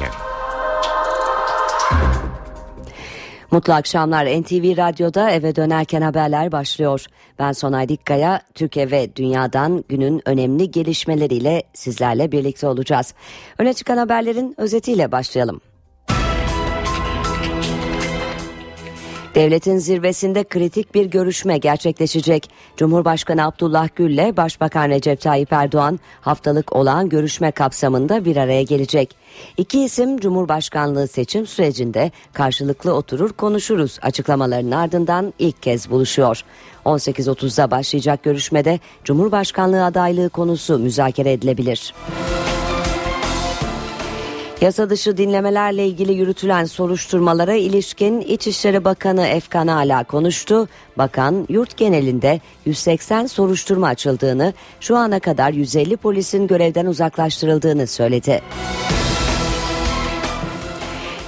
dönerken. Mutlu akşamlar. NTV Radyo'da eve dönerken haberler başlıyor. Ben Sonay Dikkaya, Türkiye ve dünyadan günün önemli gelişmeleriyle sizlerle birlikte olacağız. Öne çıkan haberlerin özetiyle başlayalım. Devletin zirvesinde kritik bir görüşme gerçekleşecek. Cumhurbaşkanı Abdullah Gül ile Başbakan Recep Tayyip Erdoğan haftalık olağan görüşme kapsamında bir araya gelecek. İki isim Cumhurbaşkanlığı seçim sürecinde karşılıklı oturur konuşuruz açıklamalarının ardından ilk kez buluşuyor. 18.30'da başlayacak görüşmede Cumhurbaşkanlığı adaylığı konusu müzakere edilebilir. Yasa dışı dinlemelerle ilgili yürütülen soruşturmalara ilişkin İçişleri Bakanı Efkan Ala konuştu. Bakan yurt genelinde 180 soruşturma açıldığını, şu ana kadar 150 polisin görevden uzaklaştırıldığını söyledi.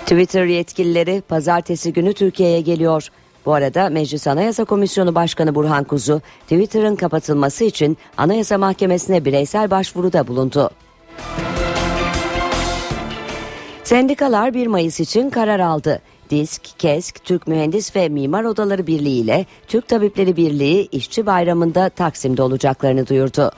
Twitter yetkilileri pazartesi günü Türkiye'ye geliyor. Bu arada Meclis Anayasa Komisyonu Başkanı Burhan Kuzu, Twitter'ın kapatılması için Anayasa Mahkemesi'ne bireysel başvuruda bulundu. Sendikalar 1 Mayıs için karar aldı. DİSK, KESK, Türk Mühendis ve Mimar Odaları Birliği ile Türk Tabipleri Birliği işçi bayramında Taksim'de olacaklarını duyurdu.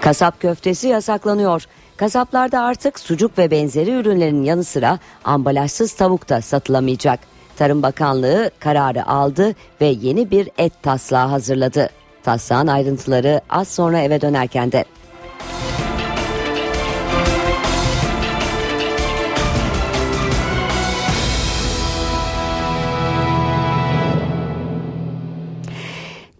Kasap köftesi yasaklanıyor. Kasaplarda artık sucuk ve benzeri ürünlerin yanı sıra ambalajsız tavuk da satılamayacak. Tarım Bakanlığı kararı aldı ve yeni bir et taslağı hazırladı. Taslağın ayrıntıları az sonra eve dönerken de.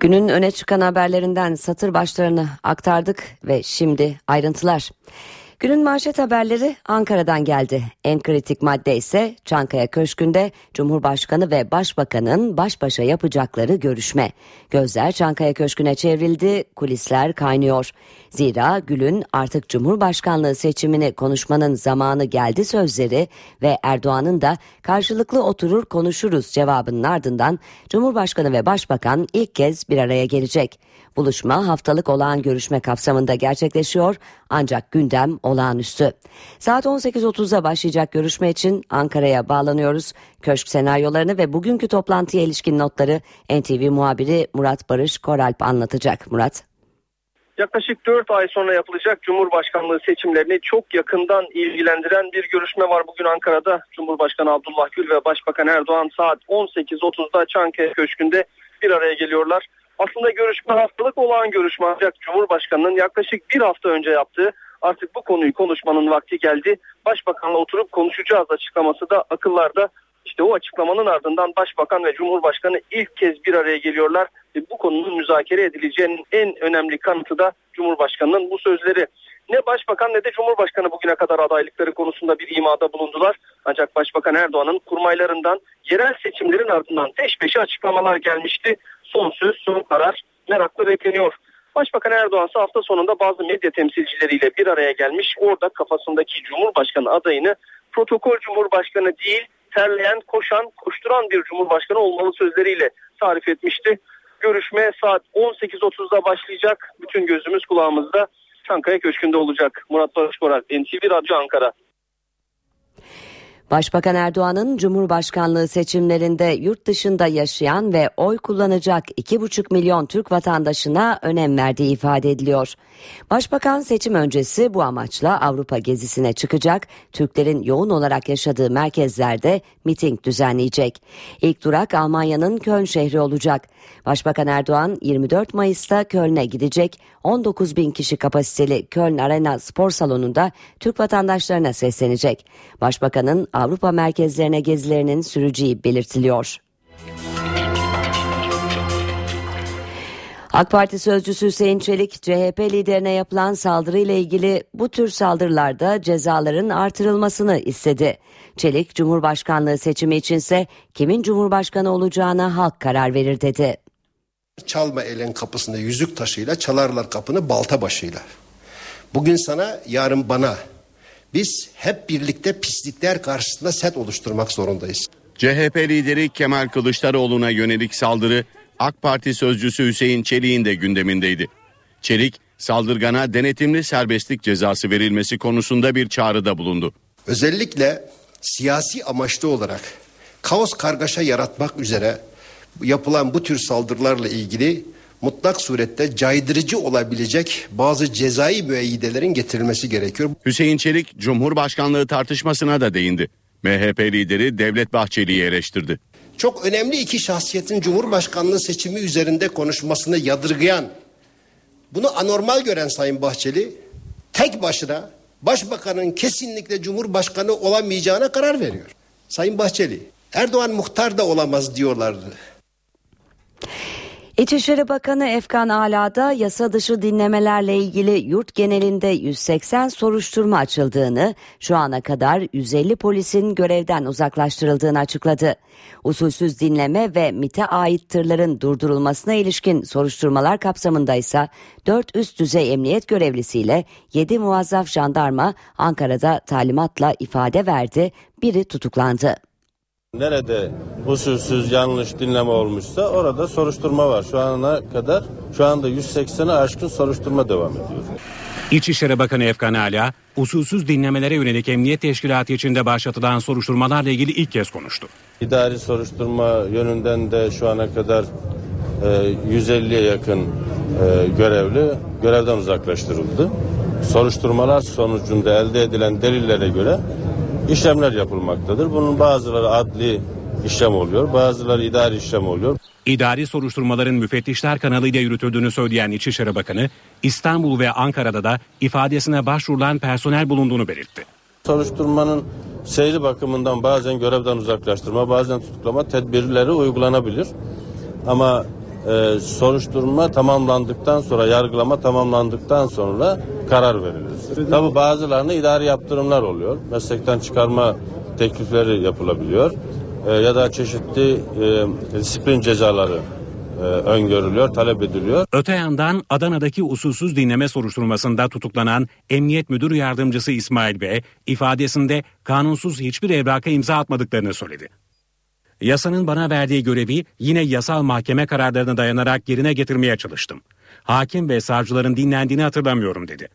Günün öne çıkan haberlerinden satır başlarını aktardık ve şimdi ayrıntılar. Günün manşet haberleri Ankara'dan geldi. En kritik madde ise Çankaya Köşkü'nde Cumhurbaşkanı ve Başbakan'ın baş başa yapacakları görüşme. Gözler Çankaya Köşkü'ne çevrildi, kulisler kaynıyor. Zira Gül'ün artık Cumhurbaşkanlığı seçimini konuşmanın zamanı geldi sözleri ve Erdoğan'ın da karşılıklı oturur konuşuruz cevabının ardından Cumhurbaşkanı ve Başbakan ilk kez bir araya gelecek. Buluşma haftalık olağan görüşme kapsamında gerçekleşiyor ancak gündem olağanüstü. Saat 18.30'da başlayacak görüşme için Ankara'ya bağlanıyoruz. Köşk senaryolarını ve bugünkü toplantıya ilişkin notları NTV muhabiri Murat Barış Koralp anlatacak. Murat. Yaklaşık 4 ay sonra yapılacak Cumhurbaşkanlığı seçimlerini çok yakından ilgilendiren bir görüşme var bugün Ankara'da. Cumhurbaşkanı Abdullah Gül ve Başbakan Erdoğan saat 18.30'da Çankaya Köşkü'nde bir araya geliyorlar. Aslında görüşme haftalık olağan görüşme ancak Cumhurbaşkanı'nın yaklaşık bir hafta önce yaptığı artık bu konuyu konuşmanın vakti geldi. Başbakanla oturup konuşacağız açıklaması da akıllarda. İşte o açıklamanın ardından Başbakan ve Cumhurbaşkanı ilk kez bir araya geliyorlar. Ve bu konunun müzakere edileceğinin en önemli kanıtı da Cumhurbaşkanı'nın bu sözleri. Ne Başbakan ne de Cumhurbaşkanı bugüne kadar adaylıkları konusunda bir imada bulundular. Ancak Başbakan Erdoğan'ın kurmaylarından yerel seçimlerin ardından peş peşe açıklamalar gelmişti. Son söz, son karar merakla bekleniyor. Başbakan Erdoğan ise hafta sonunda bazı medya temsilcileriyle bir araya gelmiş. Orada kafasındaki Cumhurbaşkanı adayını protokol Cumhurbaşkanı değil, terleyen, koşan, koşturan bir Cumhurbaşkanı olmalı sözleriyle tarif etmişti. Görüşme saat 18.30'da başlayacak. Bütün gözümüz kulağımızda Çankaya Köşkü'nde olacak. Murat Barış Koral, NTV Radyo Ankara. Başbakan Erdoğan'ın Cumhurbaşkanlığı seçimlerinde yurt dışında yaşayan ve oy kullanacak 2,5 milyon Türk vatandaşına önem verdiği ifade ediliyor. Başbakan seçim öncesi bu amaçla Avrupa gezisine çıkacak, Türklerin yoğun olarak yaşadığı merkezlerde miting düzenleyecek. İlk durak Almanya'nın Köln şehri olacak. Başbakan Erdoğan 24 Mayıs'ta Köln'e gidecek, 19 bin kişi kapasiteli Köln Arena spor salonunda Türk vatandaşlarına seslenecek. Başbakanın Avrupa merkezlerine gezilerinin süreceği belirtiliyor. AK Parti sözcüsü Hüseyin Çelik, CHP liderine yapılan saldırıyla ilgili bu tür saldırılarda cezaların artırılmasını istedi. Çelik, Cumhurbaşkanlığı seçimi içinse kimin Cumhurbaşkanı olacağına halk karar verir dedi. Çalma elin kapısında yüzük taşıyla çalarlar kapını balta başıyla. Bugün sana yarın bana biz hep birlikte pislikler karşısında set oluşturmak zorundayız. CHP lideri Kemal Kılıçdaroğlu'na yönelik saldırı AK Parti sözcüsü Hüseyin Çelik'in de gündemindeydi. Çelik, saldırgana denetimli serbestlik cezası verilmesi konusunda bir çağrıda bulundu. Özellikle siyasi amaçlı olarak kaos kargaşa yaratmak üzere yapılan bu tür saldırılarla ilgili mutlak surette caydırıcı olabilecek bazı cezai müeyyidelerin getirilmesi gerekiyor. Hüseyin Çelik Cumhurbaşkanlığı tartışmasına da değindi. MHP lideri Devlet Bahçeli'yi eleştirdi. Çok önemli iki şahsiyetin Cumhurbaşkanlığı seçimi üzerinde konuşmasını yadırgayan, bunu anormal gören Sayın Bahçeli tek başına başbakanın kesinlikle Cumhurbaşkanı olamayacağına karar veriyor. Sayın Bahçeli, Erdoğan muhtar da olamaz diyorlardı. İçişleri Bakanı Efkan Ala'da yasa dışı dinlemelerle ilgili yurt genelinde 180 soruşturma açıldığını, şu ana kadar 150 polisin görevden uzaklaştırıldığını açıkladı. Usulsüz dinleme ve MIT'e ait tırların durdurulmasına ilişkin soruşturmalar kapsamında ise 4 üst düzey emniyet görevlisiyle 7 muazzaf jandarma Ankara'da talimatla ifade verdi, biri tutuklandı. Nerede usulsüz yanlış dinleme olmuşsa orada soruşturma var. Şu ana kadar şu anda 180'e aşkın soruşturma devam ediyor. İçişleri Bakanı Efkan Ala, usulsüz dinlemelere yönelik emniyet teşkilatı içinde başlatılan soruşturmalarla ilgili ilk kez konuştu. İdari soruşturma yönünden de şu ana kadar e, 150'ye yakın e, görevli görevden uzaklaştırıldı. Soruşturmalar sonucunda elde edilen delillere göre işlemler yapılmaktadır. Bunun bazıları adli işlem oluyor, bazıları idari işlem oluyor. İdari soruşturmaların müfettişler kanalıyla yürütüldüğünü söyleyen İçişleri Bakanı, İstanbul ve Ankara'da da ifadesine başvurulan personel bulunduğunu belirtti. Soruşturmanın seyri bakımından bazen görevden uzaklaştırma, bazen tutuklama tedbirleri uygulanabilir. Ama e, soruşturma tamamlandıktan sonra, yargılama tamamlandıktan sonra karar verilir. Tabi bazılarına idari yaptırımlar oluyor. Meslekten çıkarma teklifleri yapılabiliyor. E, ya da çeşitli e, disiplin cezaları e, öngörülüyor, talep ediliyor. Öte yandan Adana'daki usulsüz dinleme soruşturmasında tutuklanan Emniyet Müdür Yardımcısı İsmail Bey ifadesinde kanunsuz hiçbir evraka imza atmadıklarını söyledi. Yasanın bana verdiği görevi yine yasal mahkeme kararlarına dayanarak yerine getirmeye çalıştım. Hakim ve savcıların dinlendiğini hatırlamıyorum dedi.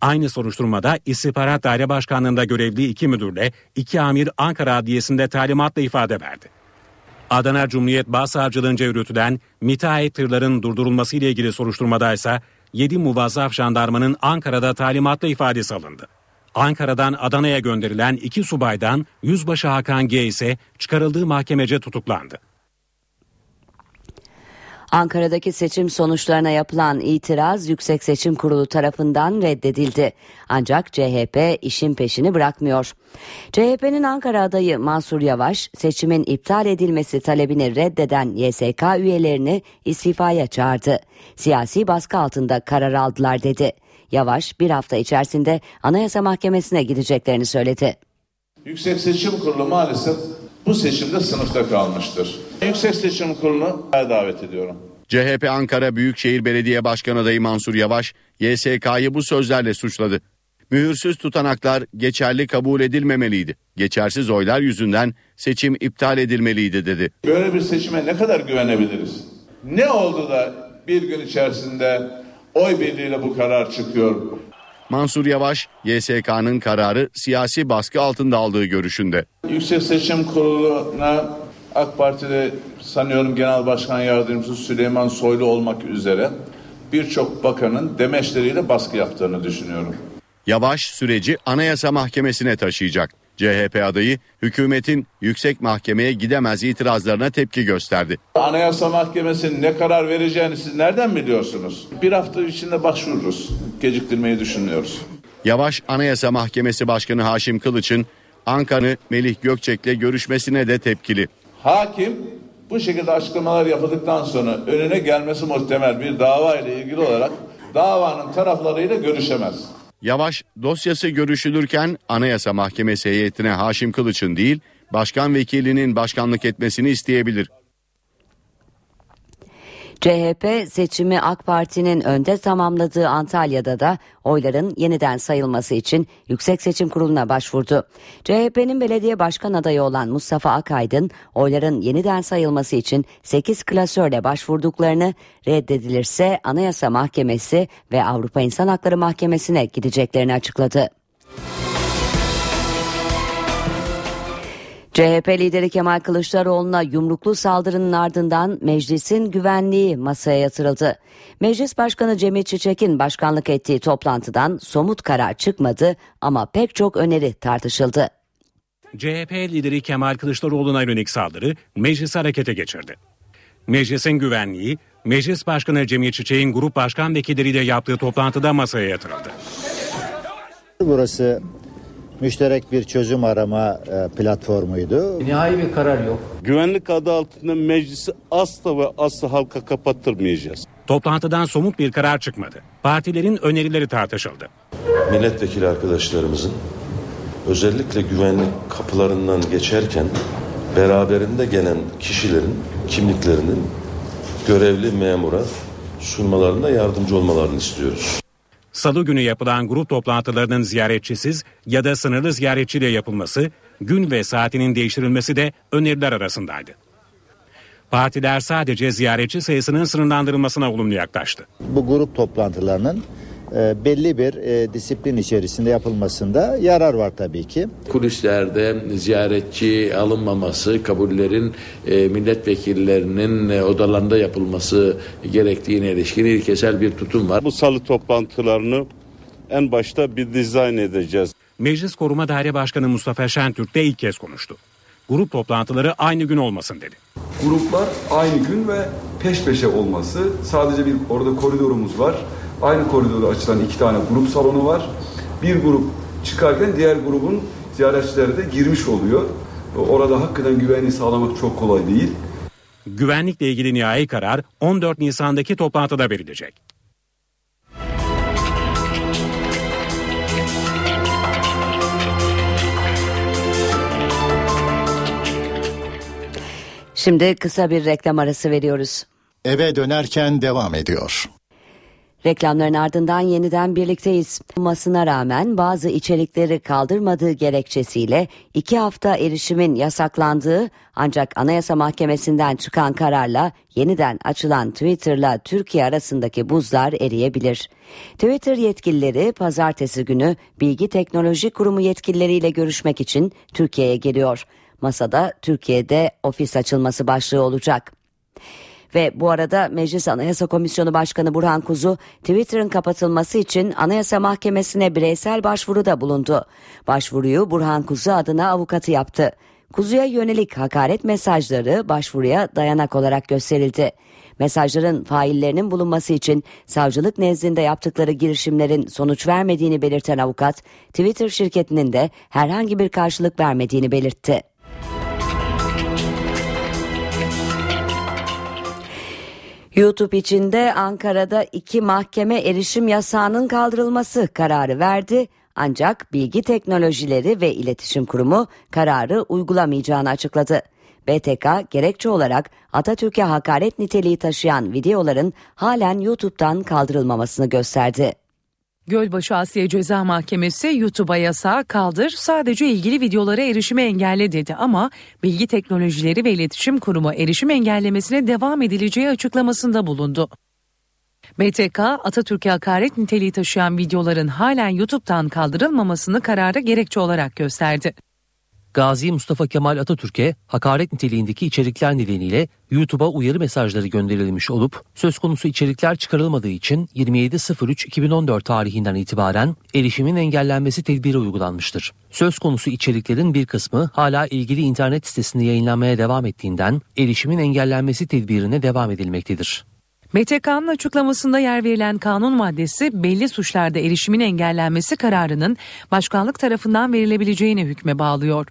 Aynı soruşturmada İstihbarat Daire Başkanlığı'nda görevli iki müdürle iki amir Ankara Adliyesi'nde talimatla ifade verdi. Adana Cumhuriyet Başsavcılığınca yürütülen müteahhit tırların durdurulması ile ilgili soruşturmada ise 7 muvazzaf jandarmanın Ankara'da talimatla ifadesi alındı. Ankara'dan Adana'ya gönderilen iki subaydan Yüzbaşı Hakan G ise çıkarıldığı mahkemece tutuklandı. Ankara'daki seçim sonuçlarına yapılan itiraz Yüksek Seçim Kurulu tarafından reddedildi. Ancak CHP işin peşini bırakmıyor. CHP'nin Ankara adayı Mansur Yavaş seçimin iptal edilmesi talebini reddeden YSK üyelerini istifaya çağırdı. Siyasi baskı altında karar aldılar dedi. Yavaş bir hafta içerisinde Anayasa Mahkemesi'ne gideceklerini söyledi. Yüksek Seçim Kurulu maalesef bu seçimde sınıfta kalmıştır. Yüksek Seçim Kurulu'nu davet ediyorum. CHP Ankara Büyükşehir Belediye Başkan adayı Mansur Yavaş, YSK'yı bu sözlerle suçladı. Mühürsüz tutanaklar geçerli kabul edilmemeliydi. Geçersiz oylar yüzünden seçim iptal edilmeliydi dedi. Böyle bir seçime ne kadar güvenebiliriz? Ne oldu da bir gün içerisinde oy birliğiyle bu karar çıkıyor? Mansur Yavaş, YSK'nın kararı siyasi baskı altında aldığı görüşünde. Yüksek Seçim Kurulu'na AK Parti'de sanıyorum Genel Başkan Yardımcısı Süleyman Soylu olmak üzere birçok bakanın demeçleriyle baskı yaptığını düşünüyorum. Yavaş süreci Anayasa Mahkemesi'ne taşıyacak. CHP adayı hükümetin yüksek mahkemeye gidemez itirazlarına tepki gösterdi. Anayasa Mahkemesi'nin ne karar vereceğini siz nereden biliyorsunuz? Bir hafta içinde başvururuz. Geciktirmeyi düşünüyoruz. Yavaş Anayasa Mahkemesi Başkanı Haşim Kılıç'ın Ankara'nı Melih Gökçek'le görüşmesine de tepkili. Hakim bu şekilde açıklamalar yapıldıktan sonra önüne gelmesi muhtemel bir dava ile ilgili olarak davanın taraflarıyla görüşemez. Yavaş dosyası görüşülürken Anayasa Mahkemesi heyetine Haşim Kılıç'ın değil başkan vekilinin başkanlık etmesini isteyebilir. CHP seçimi AK Parti'nin önde tamamladığı Antalya'da da oyların yeniden sayılması için Yüksek Seçim Kurulu'na başvurdu. CHP'nin belediye başkan adayı olan Mustafa Akaydın oyların yeniden sayılması için 8 klasörle başvurduklarını reddedilirse Anayasa Mahkemesi ve Avrupa İnsan Hakları Mahkemesi'ne gideceklerini açıkladı. CHP lideri Kemal Kılıçdaroğlu'na yumruklu saldırının ardından meclisin güvenliği masaya yatırıldı. Meclis Başkanı Cemil Çiçek'in başkanlık ettiği toplantıdan somut karar çıkmadı ama pek çok öneri tartışıldı. CHP lideri Kemal Kılıçdaroğlu'na yönelik saldırı meclisi harekete geçirdi. Meclisin güvenliği, Meclis Başkanı Cemil Çiçek'in grup başkan vekilleriyle yaptığı toplantıda masaya yatırıldı. Burası müşterek bir çözüm arama e, platformuydu. Nihai bir karar yok. Güvenlik adı altında meclisi asla ve asla halka kapattırmayacağız. Toplantıdan somut bir karar çıkmadı. Partilerin önerileri tartışıldı. Milletvekili arkadaşlarımızın özellikle güvenlik kapılarından geçerken beraberinde gelen kişilerin kimliklerinin görevli memura sunmalarında yardımcı olmalarını istiyoruz. Salı günü yapılan grup toplantılarının ziyaretçisiz ya da sınırlı ziyaretçiyle yapılması, gün ve saatinin değiştirilmesi de öneriler arasındaydı. Partiler sadece ziyaretçi sayısının sınırlandırılmasına olumlu yaklaştı. Bu grup toplantılarının belli bir e, disiplin içerisinde yapılmasında yarar var tabii ki. Kulislerde ziyaretçi alınmaması, kabullerin e, milletvekillerinin e, odalarında yapılması gerektiğine ilişkin ilkesel bir tutum var. Bu salı toplantılarını en başta bir dizayn edeceğiz. Meclis Koruma Daire Başkanı Mustafa Şentürk de ilk kez konuştu. Grup toplantıları aynı gün olmasın dedi. Gruplar aynı gün ve peş peşe olması. Sadece bir orada koridorumuz var. Aynı koridorda açılan iki tane grup salonu var. Bir grup çıkarken diğer grubun ziyaretçileri de girmiş oluyor. Orada hakikaten güvenliği sağlamak çok kolay değil. Güvenlikle ilgili nihai karar 14 Nisan'daki toplantıda verilecek. Şimdi kısa bir reklam arası veriyoruz. Eve dönerken devam ediyor. Reklamların ardından yeniden birlikteyiz. Olmasına rağmen bazı içerikleri kaldırmadığı gerekçesiyle iki hafta erişimin yasaklandığı ancak Anayasa Mahkemesi'nden çıkan kararla yeniden açılan Twitter'la Türkiye arasındaki buzlar eriyebilir. Twitter yetkilileri pazartesi günü Bilgi Teknoloji Kurumu yetkilileriyle görüşmek için Türkiye'ye geliyor. Masada Türkiye'de ofis açılması başlığı olacak. Ve bu arada Meclis Anayasa Komisyonu Başkanı Burhan Kuzu Twitter'ın kapatılması için Anayasa Mahkemesi'ne bireysel başvuruda bulundu. Başvuruyu Burhan Kuzu adına avukatı yaptı. Kuzu'ya yönelik hakaret mesajları başvuruya dayanak olarak gösterildi. Mesajların faillerinin bulunması için savcılık nezdinde yaptıkları girişimlerin sonuç vermediğini belirten avukat, Twitter şirketinin de herhangi bir karşılık vermediğini belirtti. YouTube içinde Ankara'da iki mahkeme erişim yasağının kaldırılması kararı verdi. Ancak Bilgi Teknolojileri ve İletişim Kurumu kararı uygulamayacağını açıkladı. BTK gerekçe olarak Atatürk'e hakaret niteliği taşıyan videoların halen YouTube'dan kaldırılmamasını gösterdi. Gölbaşı Asya Ceza Mahkemesi YouTube'a yasağı kaldır sadece ilgili videolara erişime engelle dedi ama Bilgi Teknolojileri ve İletişim Kurumu erişim engellemesine devam edileceği açıklamasında bulundu. BTK Atatürk'e hakaret niteliği taşıyan videoların halen YouTube'dan kaldırılmamasını karara gerekçe olarak gösterdi. Gazi Mustafa Kemal Atatürk'e hakaret niteliğindeki içerikler nedeniyle YouTube'a uyarı mesajları gönderilmiş olup söz konusu içerikler çıkarılmadığı için 27.03.2014 tarihinden itibaren erişimin engellenmesi tedbiri uygulanmıştır. Söz konusu içeriklerin bir kısmı hala ilgili internet sitesinde yayınlanmaya devam ettiğinden erişimin engellenmesi tedbirine devam edilmektedir. BTK'nın açıklamasında yer verilen kanun maddesi belli suçlarda erişimin engellenmesi kararının başkanlık tarafından verilebileceğine hükme bağlıyor.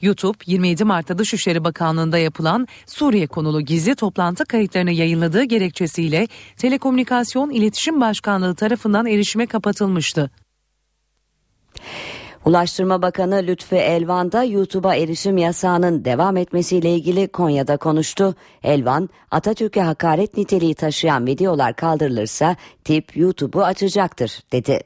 YouTube 27 Mart'ta Dışişleri Bakanlığı'nda yapılan Suriye konulu gizli toplantı kayıtlarını yayınladığı gerekçesiyle Telekomünikasyon İletişim Başkanlığı tarafından erişime kapatılmıştı. Ulaştırma Bakanı Lütfü Elvan da YouTube'a erişim yasağının devam etmesiyle ilgili Konya'da konuştu. Elvan, Atatürk'e hakaret niteliği taşıyan videolar kaldırılırsa tip YouTube'u açacaktır dedi.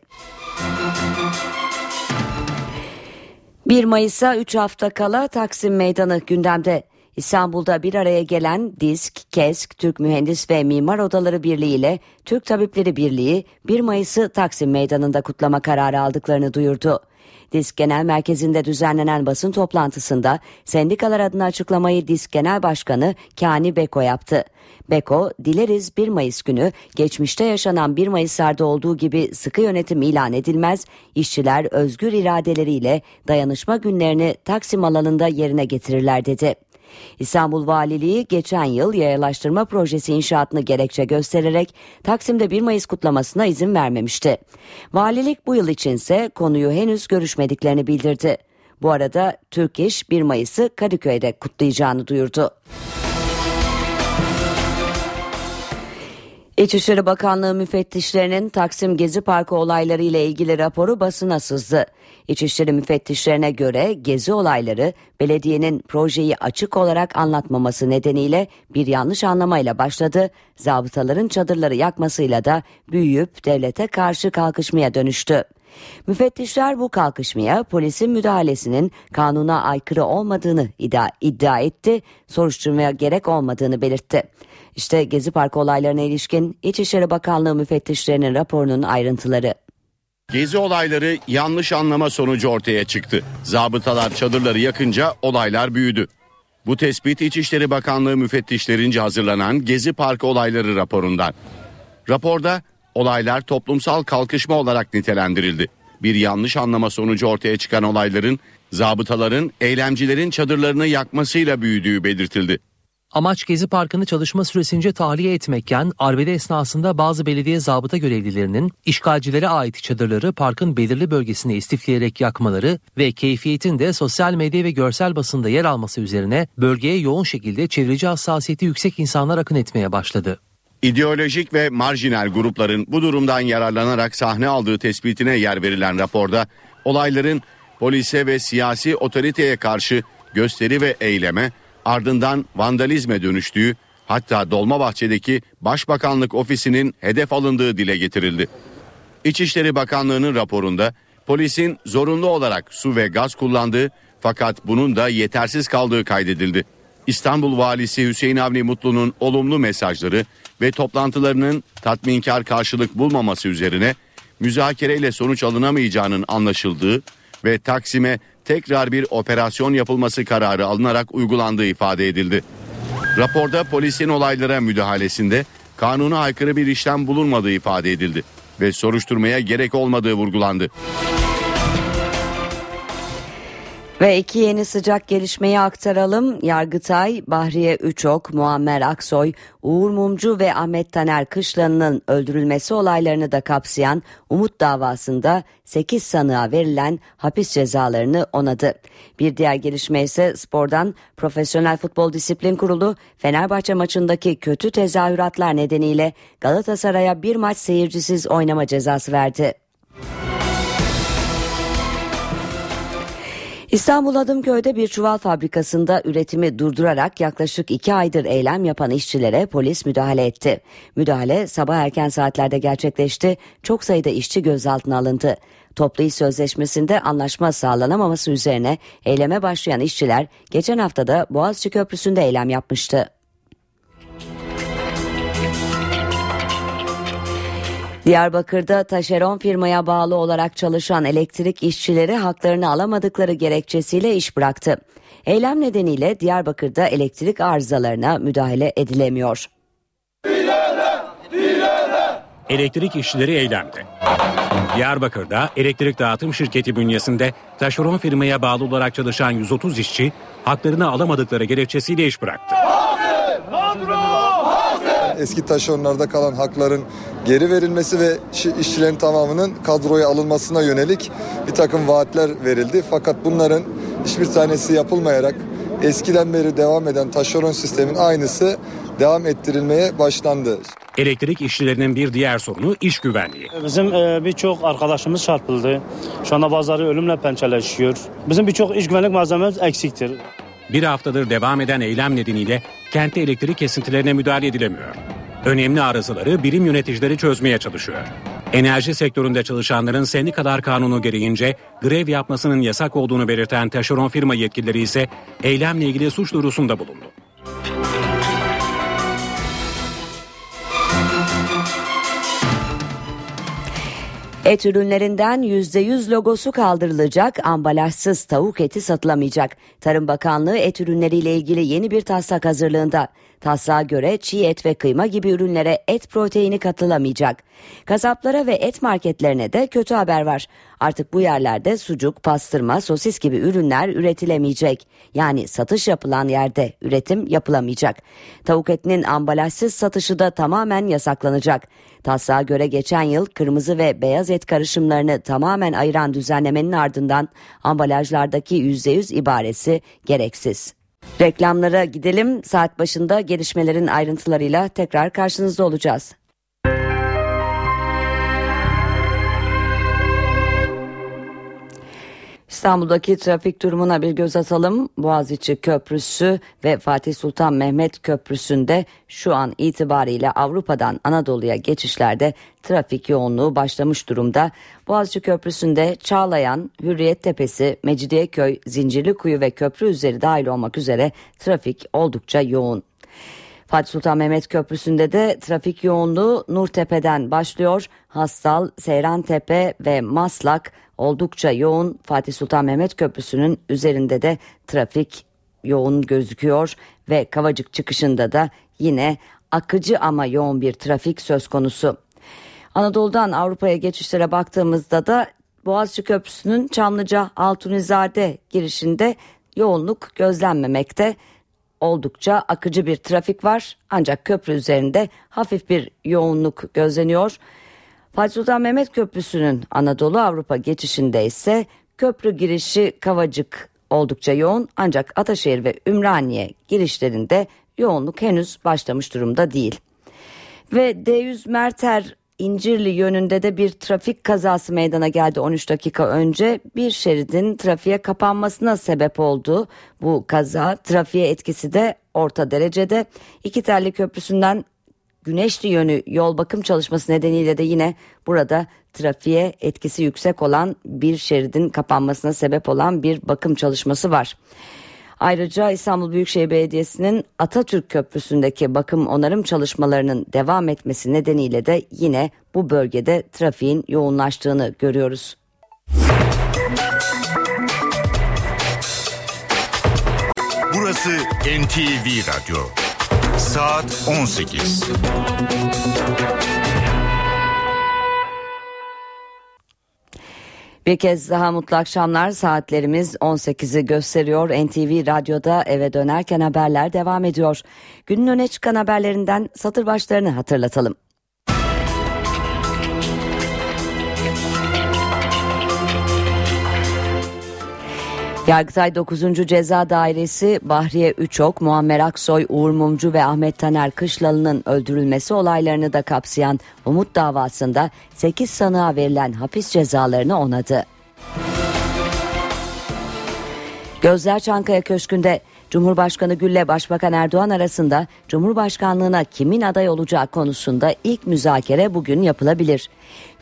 1 Mayıs'a 3 hafta kala Taksim Meydanı gündemde. İstanbul'da bir araya gelen DİSK, KESK, Türk Mühendis ve Mimar Odaları Birliği ile Türk Tabipleri Birliği 1 Mayıs'ı Taksim Meydanı'nda kutlama kararı aldıklarını duyurdu. DİSK Genel Merkezi'nde düzenlenen basın toplantısında sendikalar adına açıklamayı DİSK Genel Başkanı Kani Beko yaptı. Beko, dileriz 1 Mayıs günü geçmişte yaşanan 1 Mayıs'larda olduğu gibi sıkı yönetim ilan edilmez, işçiler özgür iradeleriyle dayanışma günlerini Taksim alanında yerine getirirler dedi. İstanbul Valiliği geçen yıl yayalaştırma projesi inşaatını gerekçe göstererek Taksim'de 1 Mayıs kutlamasına izin vermemişti. Valilik bu yıl içinse konuyu henüz görüşmediklerini bildirdi. Bu arada Türk İş 1 Mayıs'ı Kadıköy'de kutlayacağını duyurdu. İçişleri Bakanlığı müfettişlerinin Taksim Gezi Parkı olayları ile ilgili raporu basına sızdı. İçişleri müfettişlerine göre gezi olayları belediyenin projeyi açık olarak anlatmaması nedeniyle bir yanlış anlamayla başladı. Zabıtaların çadırları yakmasıyla da büyüyüp devlete karşı kalkışmaya dönüştü. Müfettişler bu kalkışmaya polisin müdahalesinin kanuna aykırı olmadığını iddia, iddia etti, soruşturmaya gerek olmadığını belirtti. İşte Gezi Parkı olaylarına ilişkin İçişleri Bakanlığı müfettişlerinin raporunun ayrıntıları. Gezi olayları yanlış anlama sonucu ortaya çıktı. Zabıtalar çadırları yakınca olaylar büyüdü. Bu tespit İçişleri Bakanlığı müfettişlerince hazırlanan Gezi Parkı olayları raporundan. Raporda olaylar toplumsal kalkışma olarak nitelendirildi. Bir yanlış anlama sonucu ortaya çıkan olayların zabıtaların eylemcilerin çadırlarını yakmasıyla büyüdüğü belirtildi. Amaç Gezi Parkı'nı çalışma süresince tahliye etmekken arbede esnasında bazı belediye zabıta görevlilerinin işgalcilere ait çadırları parkın belirli bölgesine istifleyerek yakmaları ve keyfiyetin de sosyal medya ve görsel basında yer alması üzerine bölgeye yoğun şekilde çevreci hassasiyeti yüksek insanlar akın etmeye başladı. İdeolojik ve marjinal grupların bu durumdan yararlanarak sahne aldığı tespitine yer verilen raporda olayların polise ve siyasi otoriteye karşı gösteri ve eyleme ardından vandalizme dönüştüğü hatta Dolmabahçe'deki Başbakanlık ofisinin hedef alındığı dile getirildi. İçişleri Bakanlığı'nın raporunda polisin zorunlu olarak su ve gaz kullandığı fakat bunun da yetersiz kaldığı kaydedildi. İstanbul Valisi Hüseyin Avni Mutlu'nun olumlu mesajları ve toplantılarının tatminkar karşılık bulmaması üzerine müzakereyle sonuç alınamayacağının anlaşıldığı ve Taksim'e tekrar bir operasyon yapılması kararı alınarak uygulandığı ifade edildi. Raporda polisin olaylara müdahalesinde kanuna aykırı bir işlem bulunmadığı ifade edildi ve soruşturmaya gerek olmadığı vurgulandı. Ve iki yeni sıcak gelişmeyi aktaralım. Yargıtay, Bahriye Üçok, Muammer Aksoy, Uğur Mumcu ve Ahmet Taner Kışlan'ın öldürülmesi olaylarını da kapsayan Umut davasında 8 sanığa verilen hapis cezalarını onadı. Bir diğer gelişme ise spordan Profesyonel Futbol Disiplin Kurulu Fenerbahçe maçındaki kötü tezahüratlar nedeniyle Galatasaray'a bir maç seyircisiz oynama cezası verdi. İstanbul Adımköy'de bir çuval fabrikasında üretimi durdurarak yaklaşık iki aydır eylem yapan işçilere polis müdahale etti. Müdahale sabah erken saatlerde gerçekleşti. Çok sayıda işçi gözaltına alındı. Toplu iş sözleşmesinde anlaşma sağlanamaması üzerine eyleme başlayan işçiler geçen haftada Boğaziçi Köprüsü'nde eylem yapmıştı. Diyarbakır'da taşeron firmaya bağlı olarak çalışan elektrik işçileri haklarını alamadıkları gerekçesiyle iş bıraktı. Eylem nedeniyle Diyarbakır'da elektrik arızalarına müdahale edilemiyor. Elektrik işçileri eylemde. Diyarbakır'da elektrik dağıtım şirketi bünyesinde taşeron firmaya bağlı olarak çalışan 130 işçi haklarını alamadıkları gerekçesiyle iş bıraktı. Eski taşeronlarda kalan hakların geri verilmesi ve işçilerin tamamının kadroya alınmasına yönelik bir takım vaatler verildi. Fakat bunların hiçbir tanesi yapılmayarak eskiden beri devam eden taşeron sistemin aynısı devam ettirilmeye başlandı. Elektrik işçilerinin bir diğer sorunu iş güvenliği. Bizim e, birçok arkadaşımız çarpıldı. Şu anda bazıları ölümle pençeleşiyor. Bizim birçok iş güvenlik malzememiz eksiktir. Bir haftadır devam eden eylem nedeniyle kentte elektrik kesintilerine müdahale edilemiyor. Önemli arızaları birim yöneticileri çözmeye çalışıyor. Enerji sektöründe çalışanların sendikalar kanunu gereğince grev yapmasının yasak olduğunu belirten taşeron firma yetkilileri ise eylemle ilgili suç duyurusunda bulundu. Et ürünlerinden %100 logosu kaldırılacak, ambalajsız tavuk eti satılamayacak. Tarım Bakanlığı et ürünleriyle ilgili yeni bir taslak hazırlığında. Taslağa göre çiğ et ve kıyma gibi ürünlere et proteini katılamayacak. Kasaplara ve et marketlerine de kötü haber var. Artık bu yerlerde sucuk, pastırma, sosis gibi ürünler üretilemeyecek. Yani satış yapılan yerde üretim yapılamayacak. Tavuk etinin ambalajsız satışı da tamamen yasaklanacak. Taslağa göre geçen yıl kırmızı ve beyaz et karışımlarını tamamen ayıran düzenlemenin ardından ambalajlardaki %100 ibaresi gereksiz. Reklamlara gidelim. Saat başında gelişmelerin ayrıntılarıyla tekrar karşınızda olacağız. İstanbul'daki trafik durumuna bir göz atalım. Boğaziçi Köprüsü ve Fatih Sultan Mehmet Köprüsü'nde şu an itibariyle Avrupa'dan Anadolu'ya geçişlerde trafik yoğunluğu başlamış durumda. Boğaziçi Köprüsü'nde Çağlayan, Hürriyet Tepesi, Mecidiyeköy, Zincirlikuyu ve köprü üzeri dahil olmak üzere trafik oldukça yoğun. Fatih Sultan Mehmet Köprüsü'nde de trafik yoğunluğu Nurtepe'den başlıyor. Hastal, Seyrantepe ve Maslak oldukça yoğun. Fatih Sultan Mehmet Köprüsü'nün üzerinde de trafik yoğun gözüküyor ve Kavacık çıkışında da yine akıcı ama yoğun bir trafik söz konusu. Anadolu'dan Avrupa'ya geçişlere baktığımızda da Boğaziçi Köprüsü'nün Çamlıca Altunizade girişinde yoğunluk gözlenmemekte oldukça akıcı bir trafik var ancak köprü üzerinde hafif bir yoğunluk gözleniyor. Fatih Sultan Mehmet Köprüsü'nün Anadolu Avrupa geçişinde ise köprü girişi Kavacık oldukça yoğun ancak Ataşehir ve Ümraniye girişlerinde yoğunluk henüz başlamış durumda değil. Ve D100 Merter İncirli yönünde de bir trafik kazası meydana geldi 13 dakika önce. Bir şeridin trafiğe kapanmasına sebep oldu. Bu kaza trafiğe etkisi de orta derecede. İki telli köprüsünden Güneşli yönü yol bakım çalışması nedeniyle de yine burada trafiğe etkisi yüksek olan bir şeridin kapanmasına sebep olan bir bakım çalışması var. Ayrıca İstanbul Büyükşehir Belediyesi'nin Atatürk Köprüsü'ndeki bakım onarım çalışmalarının devam etmesi nedeniyle de yine bu bölgede trafiğin yoğunlaştığını görüyoruz. Burası NTV Radyo. Saat 18. Bir kez daha mutlu akşamlar saatlerimiz 18'i gösteriyor. NTV Radyo'da eve dönerken haberler devam ediyor. Günün öne çıkan haberlerinden satır başlarını hatırlatalım. Yargıtay 9. Ceza Dairesi Bahriye Üçok, Muammer Aksoy, Uğur Mumcu ve Ahmet Taner Kışlalı'nın öldürülmesi olaylarını da kapsayan Umut davasında 8 sanığa verilen hapis cezalarını onadı. Gözler Çankaya Köşkü'nde Cumhurbaşkanı Gül ile Başbakan Erdoğan arasında Cumhurbaşkanlığına kimin aday olacağı konusunda ilk müzakere bugün yapılabilir.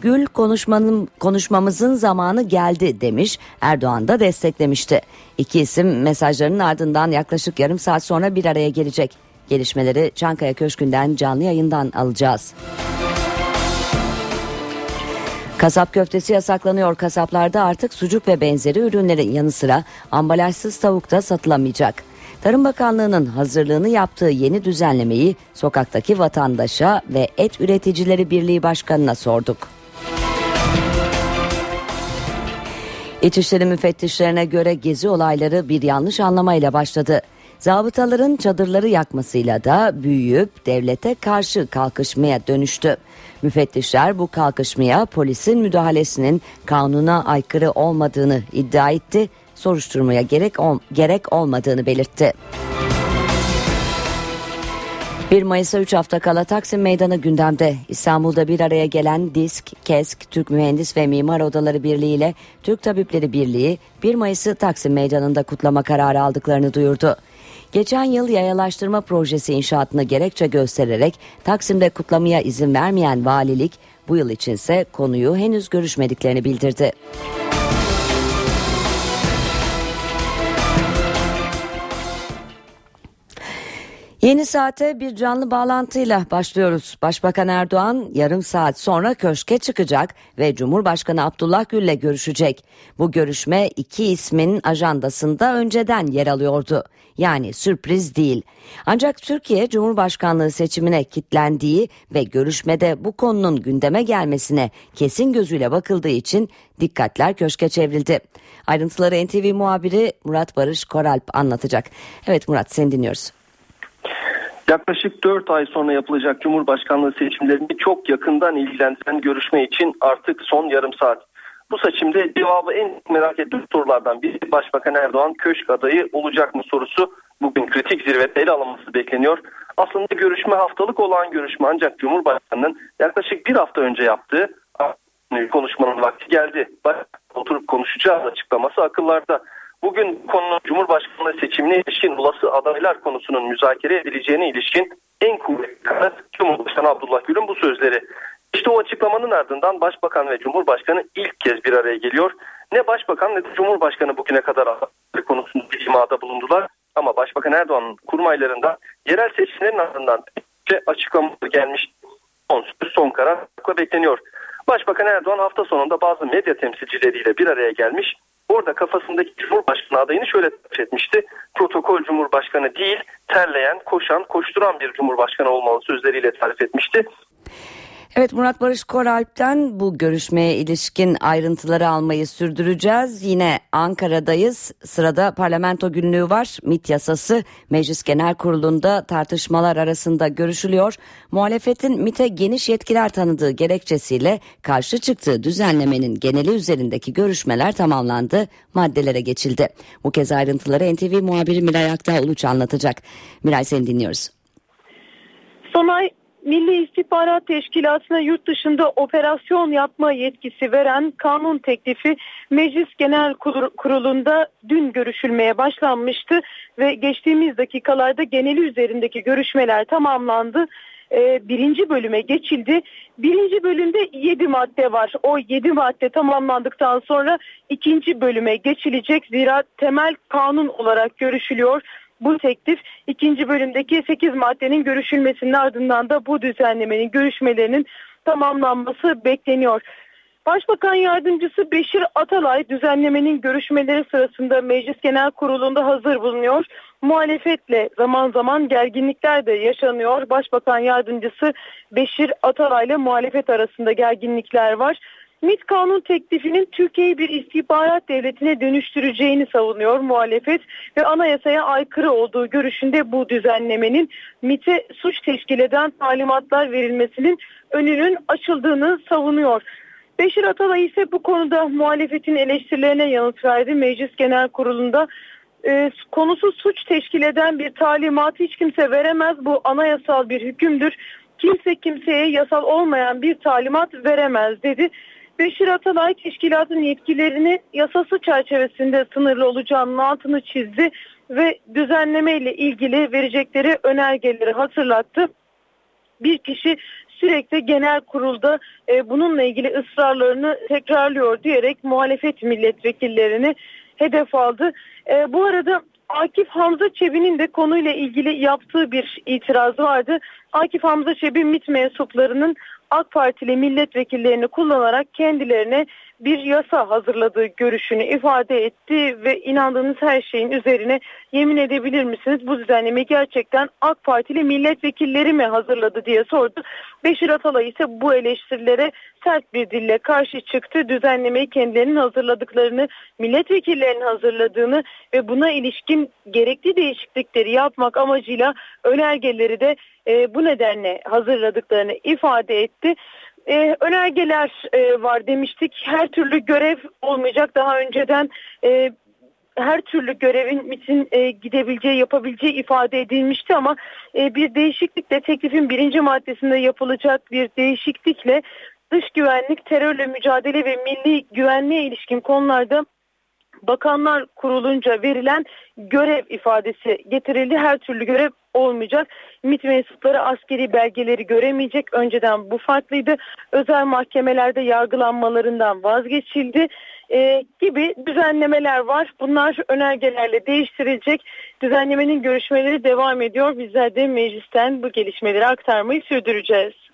Gül konuşmanın, konuşmamızın zamanı geldi demiş Erdoğan da desteklemişti. İki isim mesajlarının ardından yaklaşık yarım saat sonra bir araya gelecek. Gelişmeleri Çankaya Köşkü'nden canlı yayından alacağız. Kasap köftesi yasaklanıyor. Kasaplarda artık sucuk ve benzeri ürünlerin yanı sıra ambalajsız tavuk da satılamayacak. Tarım Bakanlığı'nın hazırlığını yaptığı yeni düzenlemeyi sokaktaki vatandaşa ve Et Üreticileri Birliği Başkanı'na sorduk. İçişleri müfettişlerine göre gezi olayları bir yanlış anlamayla başladı. Zabıtaların çadırları yakmasıyla da büyüyüp devlete karşı kalkışmaya dönüştü. Müfettişler bu kalkışmaya polisin müdahalesinin kanuna aykırı olmadığını iddia etti soruşturmaya gerek, ol, gerek olmadığını belirtti. 1 Mayıs'a 3 hafta kala Taksim Meydanı gündemde. İstanbul'da bir araya gelen DİSK, KESK, Türk Mühendis ve Mimar Odaları Birliği ile Türk Tabipleri Birliği 1 Mayıs'ı Taksim Meydanı'nda kutlama kararı aldıklarını duyurdu. Geçen yıl yayalaştırma projesi inşaatını gerekçe göstererek Taksim'de kutlamaya izin vermeyen valilik bu yıl içinse konuyu henüz görüşmediklerini bildirdi. Yeni saate bir canlı bağlantıyla başlıyoruz. Başbakan Erdoğan yarım saat sonra köşke çıkacak ve Cumhurbaşkanı Abdullah Gül'le görüşecek. Bu görüşme iki ismin ajandasında önceden yer alıyordu. Yani sürpriz değil. Ancak Türkiye Cumhurbaşkanlığı seçimine kitlendiği ve görüşmede bu konunun gündeme gelmesine kesin gözüyle bakıldığı için dikkatler köşke çevrildi. Ayrıntıları NTV muhabiri Murat Barış Koralp anlatacak. Evet Murat seni dinliyoruz. Yaklaşık 4 ay sonra yapılacak Cumhurbaşkanlığı seçimlerini çok yakından ilgilendiren görüşme için artık son yarım saat. Bu seçimde cevabı en merak ettiğim sorulardan biri Başbakan Erdoğan köşk adayı olacak mı sorusu bugün kritik zirvede ele alınması bekleniyor. Aslında görüşme haftalık olan görüşme ancak Cumhurbaşkanı'nın yaklaşık bir hafta önce yaptığı konuşmanın vakti geldi. Oturup konuşacağı açıklaması akıllarda. Bugün konunun Cumhurbaşkanlığı seçimine ilişkin olası adaylar konusunun müzakere edileceğine ilişkin en kuvvetli kanıt Cumhurbaşkanı Abdullah Gül'ün bu sözleri. İşte o açıklamanın ardından Başbakan ve Cumhurbaşkanı ilk kez bir araya geliyor. Ne Başbakan ne de Cumhurbaşkanı bugüne kadar konusunda imada bulundular. Ama Başbakan Erdoğan'ın kurmaylarından yerel seçimlerin ardından açıklamalar gelmiş. Son, son karar bekleniyor. Başbakan Erdoğan hafta sonunda bazı medya temsilcileriyle bir araya gelmiş Orada kafasındaki Cumhurbaşkanı adayını şöyle tarif etmişti. Protokol Cumhurbaşkanı değil, terleyen, koşan, koşturan bir Cumhurbaşkanı olmalı sözleriyle tarif etmişti. Evet Murat Barış Koralp'ten bu görüşmeye ilişkin ayrıntıları almayı sürdüreceğiz. Yine Ankara'dayız. Sırada parlamento günlüğü var. MIT yasası Meclis Genel Kurulu'nda tartışmalar arasında görüşülüyor. Muhalefetin MIT'e geniş yetkiler tanıdığı gerekçesiyle karşı çıktığı düzenlemenin geneli üzerindeki görüşmeler tamamlandı. Maddelere geçildi. Bu kez ayrıntıları NTV muhabiri Miray Aktağ Uluç anlatacak. Miray seni dinliyoruz. Sonay Milli İstihbarat Teşkilatı'na yurt dışında operasyon yapma yetkisi veren kanun teklifi Meclis Genel Kurulu'nda dün görüşülmeye başlanmıştı ve geçtiğimiz dakikalarda geneli üzerindeki görüşmeler tamamlandı. Ee, birinci bölüme geçildi. Birinci bölümde yedi madde var. O yedi madde tamamlandıktan sonra ikinci bölüme geçilecek. Zira temel kanun olarak görüşülüyor bu teklif ikinci bölümdeki 8 maddenin görüşülmesinin ardından da bu düzenlemenin görüşmelerinin tamamlanması bekleniyor. Başbakan Yardımcısı Beşir Atalay düzenlemenin görüşmeleri sırasında Meclis Genel Kurulu'nda hazır bulunuyor. Muhalefetle zaman zaman gerginlikler de yaşanıyor. Başbakan Yardımcısı Beşir Atalay ile muhalefet arasında gerginlikler var. MİT kanun teklifinin Türkiye'yi bir istihbarat devletine dönüştüreceğini savunuyor muhalefet ve anayasaya aykırı olduğu görüşünde bu düzenlemenin MİT'e suç teşkil eden talimatlar verilmesinin önünün açıldığını savunuyor. Beşir Atalay ise bu konuda muhalefetin eleştirilerine yanıt verdi. Meclis Genel Kurulu'nda e, konusu suç teşkil eden bir talimatı hiç kimse veremez. Bu anayasal bir hükümdür. Kimse kimseye yasal olmayan bir talimat veremez dedi. Beşir Atalay teşkilatın yetkilerini yasası çerçevesinde sınırlı olacağının altını çizdi ve düzenleme ile ilgili verecekleri önergeleri hatırlattı. Bir kişi sürekli genel kurulda e, bununla ilgili ısrarlarını tekrarlıyor diyerek muhalefet milletvekillerini hedef aldı. E, bu arada Akif Hamza Çebi'nin de konuyla ilgili yaptığı bir itiraz vardı. Akif Hamza Çebi MİT mensuplarının AK Partili milletvekillerini kullanarak kendilerine bir yasa hazırladığı görüşünü ifade etti ve inandığınız her şeyin üzerine yemin edebilir misiniz? Bu düzenleme gerçekten AK Partili milletvekilleri mi hazırladı diye sordu. Beşir Atalay ise bu eleştirilere sert bir dille karşı çıktı. Düzenlemeyi kendilerinin hazırladıklarını, milletvekillerinin hazırladığını ve buna ilişkin gerekli değişiklikleri yapmak amacıyla önergeleri de e, bu nedenle hazırladıklarını ifade etti. E, önergeler e, var demiştik. Her türlü görev olmayacak. Daha önceden e, her türlü görevin MIT'in e, gidebileceği, yapabileceği ifade edilmişti ama e, bir değişiklikle teklifin birinci maddesinde yapılacak bir değişiklikle dış güvenlik, terörle mücadele ve milli güvenliğe ilişkin konularda Bakanlar Kurulunca verilen görev ifadesi getirildi. Her türlü görev olmayacak. MİT mensupları askeri belgeleri göremeyecek. Önceden bu farklıydı. Özel mahkemelerde yargılanmalarından vazgeçildi e, gibi düzenlemeler var. Bunlar önergelerle değiştirilecek. Düzenlemenin görüşmeleri devam ediyor. Bizler de meclisten bu gelişmeleri aktarmayı sürdüreceğiz.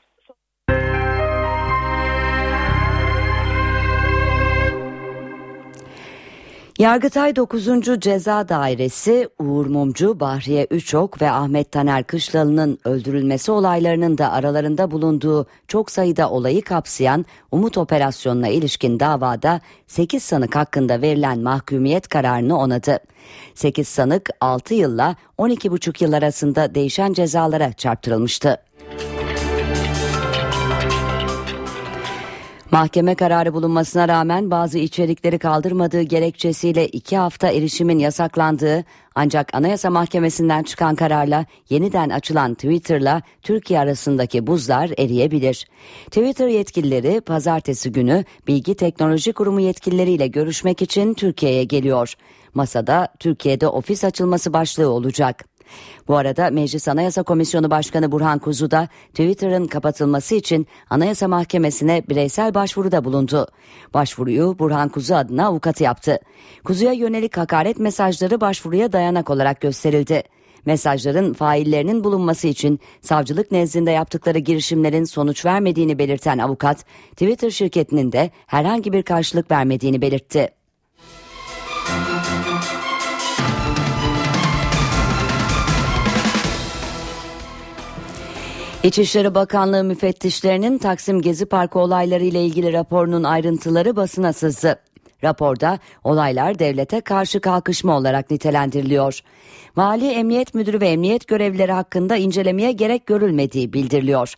Yargıtay 9. Ceza Dairesi Uğur Mumcu, Bahriye Üçok ve Ahmet Taner Kışlalı'nın öldürülmesi olaylarının da aralarında bulunduğu çok sayıda olayı kapsayan Umut Operasyonu'na ilişkin davada 8 sanık hakkında verilen mahkumiyet kararını onadı. 8 sanık 6 yılla 12,5 yıl arasında değişen cezalara çarptırılmıştı. Mahkeme kararı bulunmasına rağmen bazı içerikleri kaldırmadığı gerekçesiyle iki hafta erişimin yasaklandığı ancak Anayasa Mahkemesi'nden çıkan kararla yeniden açılan Twitter'la Türkiye arasındaki buzlar eriyebilir. Twitter yetkilileri pazartesi günü Bilgi Teknoloji Kurumu yetkilileriyle görüşmek için Türkiye'ye geliyor. Masada Türkiye'de ofis açılması başlığı olacak. Bu arada Meclis Anayasa Komisyonu Başkanı Burhan Kuzu da Twitter'ın kapatılması için Anayasa Mahkemesi'ne bireysel başvuruda bulundu. Başvuruyu Burhan Kuzu adına avukatı yaptı. Kuzu'ya yönelik hakaret mesajları başvuruya dayanak olarak gösterildi. Mesajların faillerinin bulunması için savcılık nezdinde yaptıkları girişimlerin sonuç vermediğini belirten avukat, Twitter şirketinin de herhangi bir karşılık vermediğini belirtti. İçişleri Bakanlığı müfettişlerinin Taksim Gezi Parkı olayları ile ilgili raporunun ayrıntıları basına sızdı. Raporda olaylar devlete karşı kalkışma olarak nitelendiriliyor. Vali Emniyet Müdürü ve emniyet görevlileri hakkında incelemeye gerek görülmediği bildiriliyor.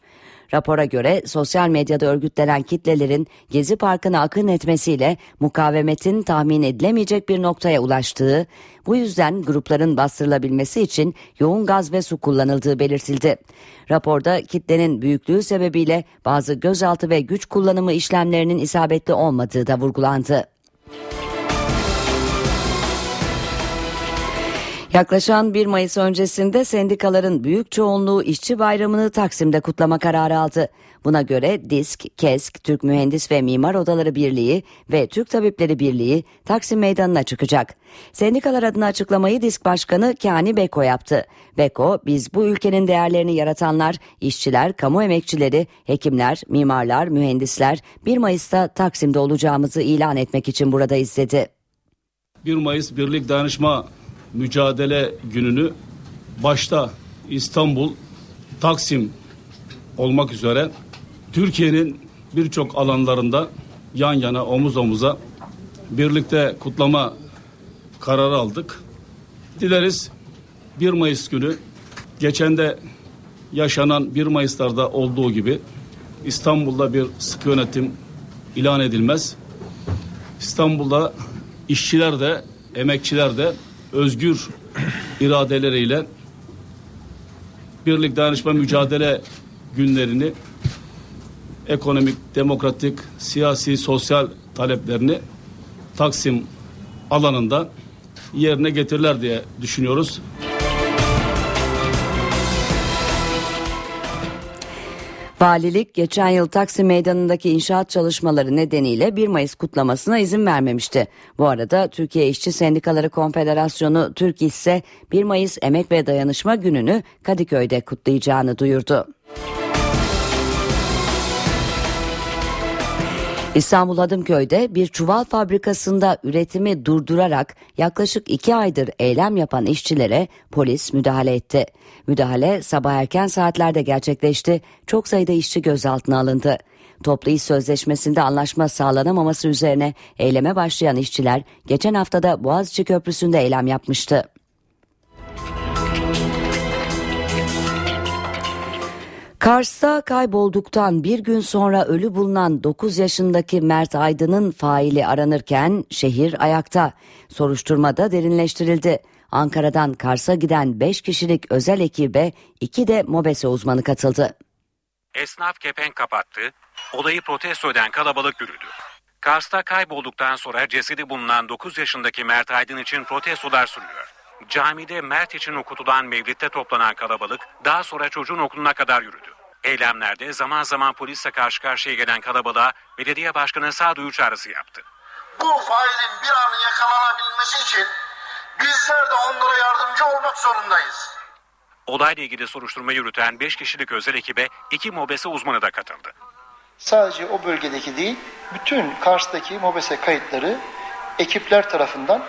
Rapora göre sosyal medyada örgütlenen kitlelerin Gezi Parkı'na akın etmesiyle mukavemetin tahmin edilemeyecek bir noktaya ulaştığı, bu yüzden grupların bastırılabilmesi için yoğun gaz ve su kullanıldığı belirtildi. Raporda kitlenin büyüklüğü sebebiyle bazı gözaltı ve güç kullanımı işlemlerinin isabetli olmadığı da vurgulandı. Yaklaşan 1 Mayıs öncesinde sendikaların büyük çoğunluğu işçi bayramını Taksim'de kutlama kararı aldı. Buna göre DİSK, KESK, Türk Mühendis ve Mimar Odaları Birliği ve Türk Tabipleri Birliği Taksim Meydanı'na çıkacak. Sendikalar adına açıklamayı DİSK Başkanı Kani Beko yaptı. Beko, biz bu ülkenin değerlerini yaratanlar, işçiler, kamu emekçileri, hekimler, mimarlar, mühendisler 1 Mayıs'ta Taksim'de olacağımızı ilan etmek için burada izledi. 1 Mayıs Birlik Dayanışma mücadele gününü başta İstanbul, Taksim olmak üzere Türkiye'nin birçok alanlarında yan yana omuz omuza birlikte kutlama kararı aldık. Dileriz 1 Mayıs günü geçen de yaşanan 1 Mayıs'larda olduğu gibi İstanbul'da bir sıkı yönetim ilan edilmez. İstanbul'da işçiler de emekçiler de özgür iradeleriyle birlik dayanışma mücadele günlerini ekonomik, demokratik, siyasi, sosyal taleplerini Taksim alanında yerine getirirler diye düşünüyoruz. Valilik geçen yıl Taksim Meydanı'ndaki inşaat çalışmaları nedeniyle 1 Mayıs kutlamasına izin vermemişti. Bu arada Türkiye İşçi Sendikaları Konfederasyonu Türk ise 1 Mayıs Emek ve Dayanışma Günü'nü Kadıköy'de kutlayacağını duyurdu. İstanbul Hadımköy'de bir çuval fabrikasında üretimi durdurarak yaklaşık iki aydır eylem yapan işçilere polis müdahale etti. Müdahale sabah erken saatlerde gerçekleşti. Çok sayıda işçi gözaltına alındı. Toplu iş sözleşmesinde anlaşma sağlanamaması üzerine eyleme başlayan işçiler geçen haftada Boğaziçi Köprüsü'nde eylem yapmıştı. Kars'ta kaybolduktan bir gün sonra ölü bulunan 9 yaşındaki Mert Aydın'ın faili aranırken şehir ayakta. Soruşturmada derinleştirildi. Ankara'dan Kars'a giden 5 kişilik özel ekibe 2 de MOBESE uzmanı katıldı. Esnaf kepenk kapattı, olayı protesto eden kalabalık yürüdü. Kars'ta kaybolduktan sonra cesedi bulunan 9 yaşındaki Mert Aydın için protestolar sürüyor. Camide Mert için okutulan mevlitte toplanan kalabalık daha sonra çocuğun okuluna kadar yürüdü. Eylemlerde zaman zaman polisle karşı karşıya gelen kalabalığa belediye başkanı sağduyu çağrısı yaptı. Bu failin bir an yakalanabilmesi için bizler de onlara yardımcı olmak zorundayız. Olayla ilgili soruşturma yürüten 5 kişilik özel ekibe 2 mobese uzmanı da katıldı. Sadece o bölgedeki değil, bütün Kars'taki MOBESE kayıtları ekipler tarafından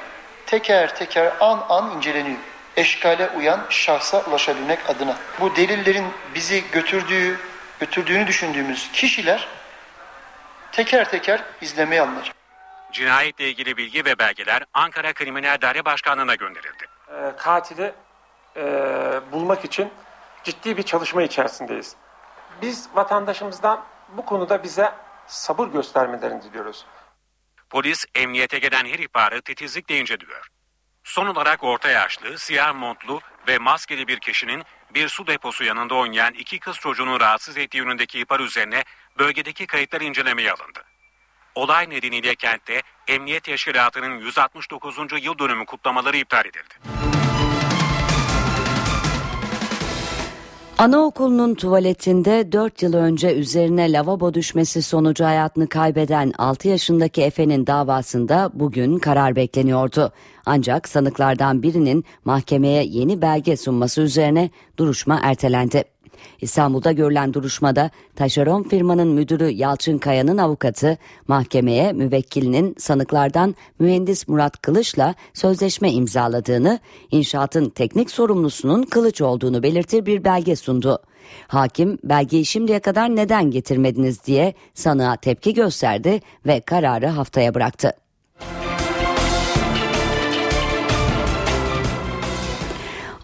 teker teker an an inceleniyor. Eşkale uyan şahsa ulaşabilmek adına. Bu delillerin bizi götürdüğü, götürdüğünü düşündüğümüz kişiler teker teker izlemeye alınacak. Cinayetle ilgili bilgi ve belgeler Ankara Kriminal Daire Başkanlığı'na gönderildi. e, katili e, bulmak için ciddi bir çalışma içerisindeyiz. Biz vatandaşımızdan bu konuda bize sabır göstermelerini diliyoruz. Polis emniyete gelen her ihbarı titizlikle inceliyor. Son olarak orta yaşlı, siyah montlu ve maskeli bir kişinin bir su deposu yanında oynayan iki kız çocuğunu rahatsız ettiği yönündeki ihbar üzerine bölgedeki kayıtlar incelemeye alındı. Olay nedeniyle kentte Emniyet Teşkilatı'nın 169. yıl dönümü kutlamaları iptal edildi. Anaokulunun tuvaletinde 4 yıl önce üzerine lavabo düşmesi sonucu hayatını kaybeden 6 yaşındaki Efe'nin davasında bugün karar bekleniyordu. Ancak sanıklardan birinin mahkemeye yeni belge sunması üzerine duruşma ertelendi. İstanbul'da görülen duruşmada taşeron firmanın müdürü Yalçın Kaya'nın avukatı mahkemeye müvekkilinin sanıklardan mühendis Murat Kılıç'la sözleşme imzaladığını, inşaatın teknik sorumlusunun Kılıç olduğunu belirtir bir belge sundu. Hakim belgeyi şimdiye kadar neden getirmediniz diye sanığa tepki gösterdi ve kararı haftaya bıraktı.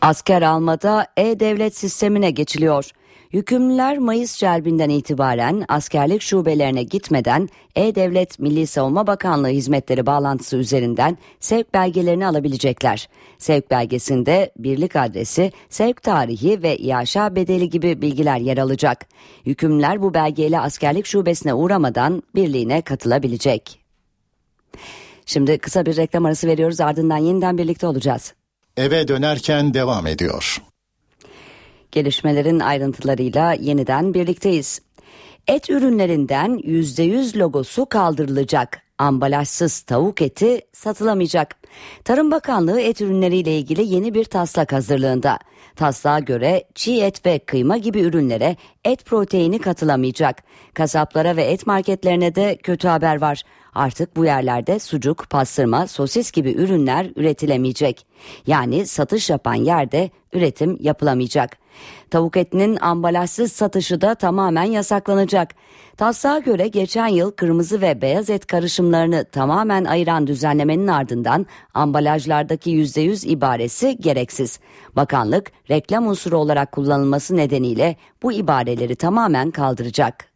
Asker almada e-devlet sistemine geçiliyor. Yükümlüler Mayıs celbinden itibaren askerlik şubelerine gitmeden E-Devlet Milli Savunma Bakanlığı hizmetleri bağlantısı üzerinden sevk belgelerini alabilecekler. Sevk belgesinde birlik adresi, sevk tarihi ve iaşa bedeli gibi bilgiler yer alacak. Yükümlüler bu belgeyle askerlik şubesine uğramadan birliğine katılabilecek. Şimdi kısa bir reklam arası veriyoruz ardından yeniden birlikte olacağız. Eve dönerken devam ediyor. Gelişmelerin ayrıntılarıyla yeniden birlikteyiz. Et ürünlerinden %100 logosu kaldırılacak. Ambalajsız tavuk eti satılamayacak. Tarım Bakanlığı et ürünleriyle ilgili yeni bir taslak hazırlığında. Taslağa göre çiğ et ve kıyma gibi ürünlere et proteini katılamayacak. Kasaplara ve et marketlerine de kötü haber var. Artık bu yerlerde sucuk, pastırma, sosis gibi ürünler üretilemeyecek. Yani satış yapan yerde üretim yapılamayacak. Tavuk etinin ambalajsız satışı da tamamen yasaklanacak. Taslağa göre geçen yıl kırmızı ve beyaz et karışımlarını tamamen ayıran düzenlemenin ardından ambalajlardaki %100 ibaresi gereksiz. Bakanlık reklam unsuru olarak kullanılması nedeniyle bu ibareleri tamamen kaldıracak.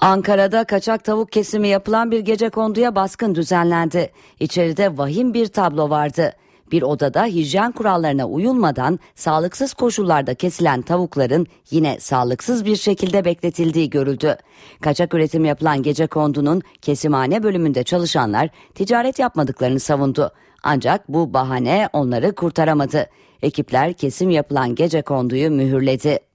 Ankara'da kaçak tavuk kesimi yapılan bir gece konduya baskın düzenlendi. İçeride vahim bir tablo vardı. Bir odada hijyen kurallarına uyulmadan sağlıksız koşullarda kesilen tavukların yine sağlıksız bir şekilde bekletildiği görüldü. Kaçak üretim yapılan gece kondunun kesimhane bölümünde çalışanlar ticaret yapmadıklarını savundu. Ancak bu bahane onları kurtaramadı. Ekipler kesim yapılan gece konduyu mühürledi.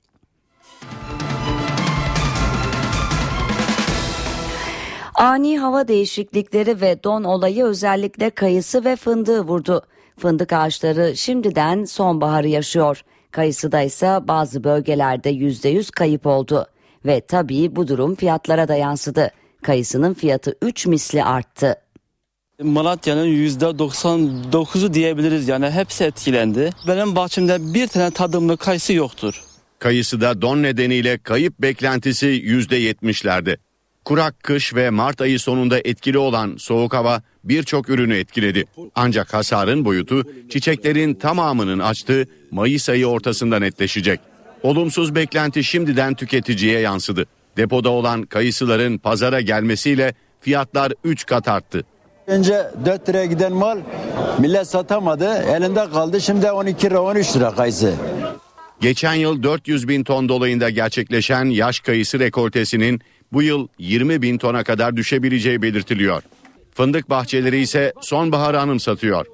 Ani hava değişiklikleri ve don olayı özellikle kayısı ve fındığı vurdu. Fındık ağaçları şimdiden sonbaharı yaşıyor. Kayısıda ise bazı bölgelerde %100 kayıp oldu. Ve tabii bu durum fiyatlara da yansıdı. Kayısının fiyatı 3 misli arttı. Malatya'nın %99'u diyebiliriz yani hepsi etkilendi. Benim bahçemde bir tane tadımlı kayısı yoktur. Kayısıda don nedeniyle kayıp beklentisi %70'lerde. Kurak kış ve Mart ayı sonunda etkili olan soğuk hava birçok ürünü etkiledi. Ancak hasarın boyutu çiçeklerin tamamının açtığı Mayıs ayı ortasında netleşecek. Olumsuz beklenti şimdiden tüketiciye yansıdı. Depoda olan kayısıların pazara gelmesiyle fiyatlar 3 kat arttı. Önce 4 liraya giden mal millet satamadı elinde kaldı şimdi 12 lira 13 lira kayısı. Geçen yıl 400 bin ton dolayında gerçekleşen yaş kayısı rekoltesinin bu yıl 20 bin tona kadar düşebileceği belirtiliyor. Fındık bahçeleri ise sonbaharı anımsatıyor.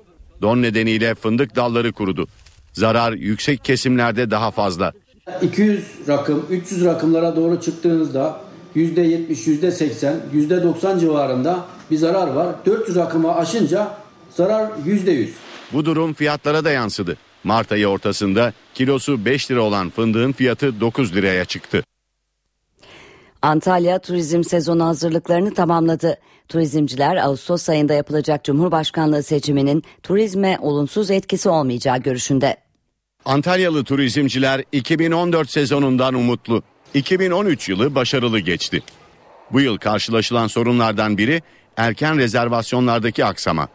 Don nedeniyle fındık dalları kurudu. Zarar yüksek kesimlerde daha fazla. 200 rakım, 300 rakımlara doğru çıktığınızda %70, %80, %90 civarında bir zarar var. 400 rakımı aşınca zarar %100. Bu durum fiyatlara da yansıdı. Mart ayı ortasında kilosu 5 lira olan fındığın fiyatı 9 liraya çıktı. Antalya turizm sezonu hazırlıklarını tamamladı. Turizmciler Ağustos ayında yapılacak Cumhurbaşkanlığı seçiminin turizme olumsuz etkisi olmayacağı görüşünde. Antalyalı turizmciler 2014 sezonundan umutlu. 2013 yılı başarılı geçti. Bu yıl karşılaşılan sorunlardan biri erken rezervasyonlardaki aksama.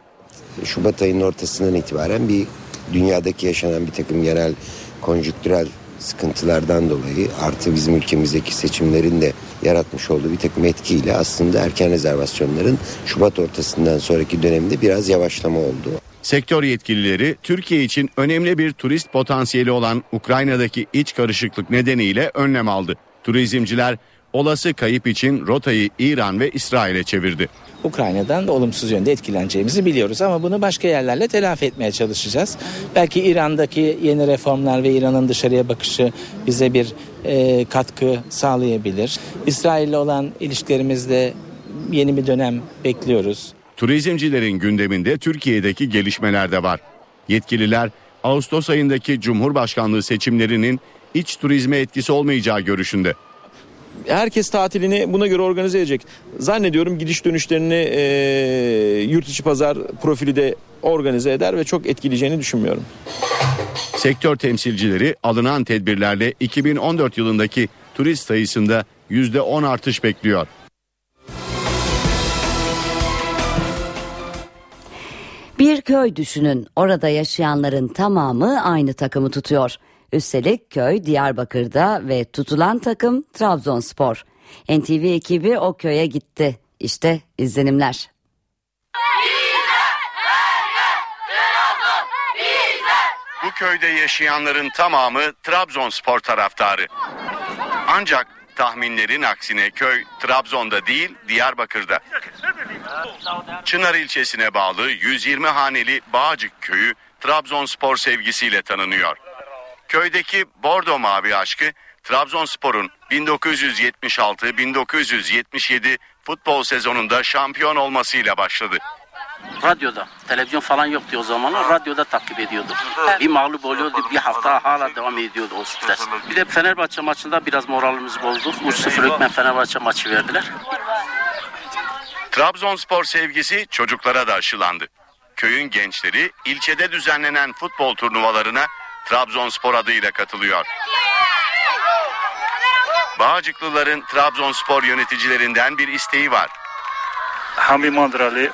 Şubat ayının ortasından itibaren bir dünyadaki yaşanan bir takım genel konjüktürel sıkıntılardan dolayı artı bizim ülkemizdeki seçimlerin de yaratmış olduğu bir takım etkiyle aslında erken rezervasyonların Şubat ortasından sonraki dönemde biraz yavaşlama oldu. Sektör yetkilileri Türkiye için önemli bir turist potansiyeli olan Ukrayna'daki iç karışıklık nedeniyle önlem aldı. Turizmciler olası kayıp için rotayı İran ve İsrail'e çevirdi. Ukrayna'dan da olumsuz yönde etkileneceğimizi biliyoruz ama bunu başka yerlerle telafi etmeye çalışacağız. Belki İran'daki yeni reformlar ve İran'ın dışarıya bakışı bize bir e, katkı sağlayabilir. İsrail ile olan ilişkilerimizde yeni bir dönem bekliyoruz. Turizmcilerin gündeminde Türkiye'deki gelişmeler de var. Yetkililer Ağustos ayındaki Cumhurbaşkanlığı seçimlerinin iç turizme etkisi olmayacağı görüşünde. Herkes tatilini buna göre organize edecek. Zannediyorum gidiş dönüşlerini e, yurt içi pazar profili de organize eder ve çok etkileyeceğini düşünmüyorum. Sektör temsilcileri alınan tedbirlerle 2014 yılındaki turist sayısında %10 artış bekliyor. Bir köy düşünün. Orada yaşayanların tamamı aynı takımı tutuyor. Üstelik köy Diyarbakır'da ve tutulan takım Trabzonspor. NTV ekibi o köye gitti. İşte izlenimler. Bu köyde yaşayanların tamamı Trabzonspor taraftarı. Ancak tahminlerin aksine köy Trabzon'da değil Diyarbakır'da. Çınar ilçesine bağlı 120 haneli Bağcık köyü Trabzonspor sevgisiyle tanınıyor. Köydeki bordo mavi aşkı Trabzonspor'un 1976-1977 futbol sezonunda şampiyon olmasıyla başladı. Radyoda, televizyon falan yoktu o zaman. Radyoda takip ediyorduk. Bir mağlup oluyordu, bir hafta hala devam ediyordu o stres. Bir de Fenerbahçe maçında biraz moralimiz bozdu. 3-0 hükmen Fenerbahçe maçı verdiler. Trabzonspor sevgisi çocuklara da aşılandı. Köyün gençleri ilçede düzenlenen futbol turnuvalarına Trabzonspor adıyla katılıyor. Bağcıklıların Trabzonspor yöneticilerinden bir isteği var. Hami Mandralı,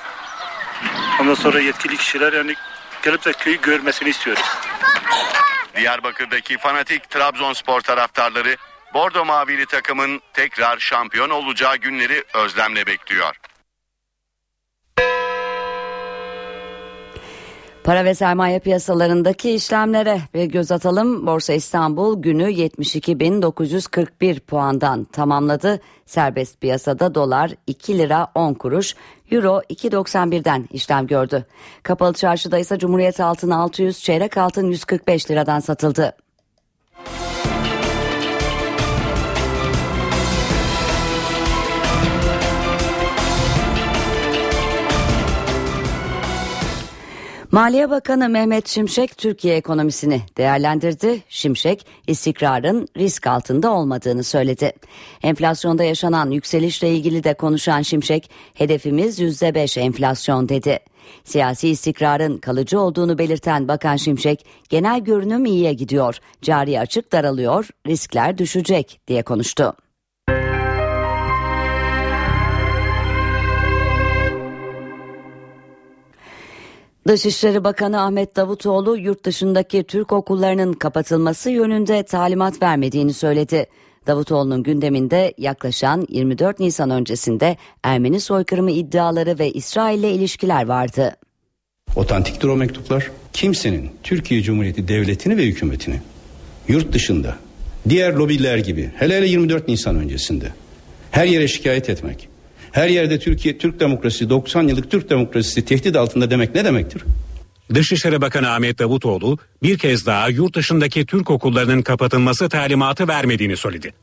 ondan sonra yetkili kişiler yani gelip de köyü görmesini istiyoruz. Diyarbakır'daki fanatik Trabzonspor taraftarları Bordo Mavili takımın tekrar şampiyon olacağı günleri özlemle bekliyor. Para ve sermaye piyasalarındaki işlemlere bir göz atalım. Borsa İstanbul günü 72.941 puandan tamamladı. Serbest piyasada dolar 2 lira 10 kuruş, euro 2.91'den işlem gördü. Kapalı çarşıda ise Cumhuriyet altın 600, çeyrek altın 145 liradan satıldı. Maliye Bakanı Mehmet Şimşek Türkiye ekonomisini değerlendirdi. Şimşek istikrarın risk altında olmadığını söyledi. Enflasyonda yaşanan yükselişle ilgili de konuşan Şimşek hedefimiz %5 enflasyon dedi. Siyasi istikrarın kalıcı olduğunu belirten Bakan Şimşek genel görünüm iyiye gidiyor, cari açık daralıyor, riskler düşecek diye konuştu. Dışişleri Bakanı Ahmet Davutoğlu yurt dışındaki Türk okullarının kapatılması yönünde talimat vermediğini söyledi. Davutoğlu'nun gündeminde yaklaşan 24 Nisan öncesinde Ermeni soykırımı iddiaları ve İsrail'le ilişkiler vardı. Otantiktir o mektuplar. Kimsenin Türkiye Cumhuriyeti Devleti'ni ve hükümetini yurt dışında diğer lobiler gibi hele hele 24 Nisan öncesinde her yere şikayet etmek, her yerde Türkiye Türk demokrasisi 90 yıllık Türk demokrasisi tehdit altında demek ne demektir? Dışişleri Bakanı Ahmet Davutoğlu bir kez daha yurt dışındaki Türk okullarının kapatılması talimatı vermediğini söyledi.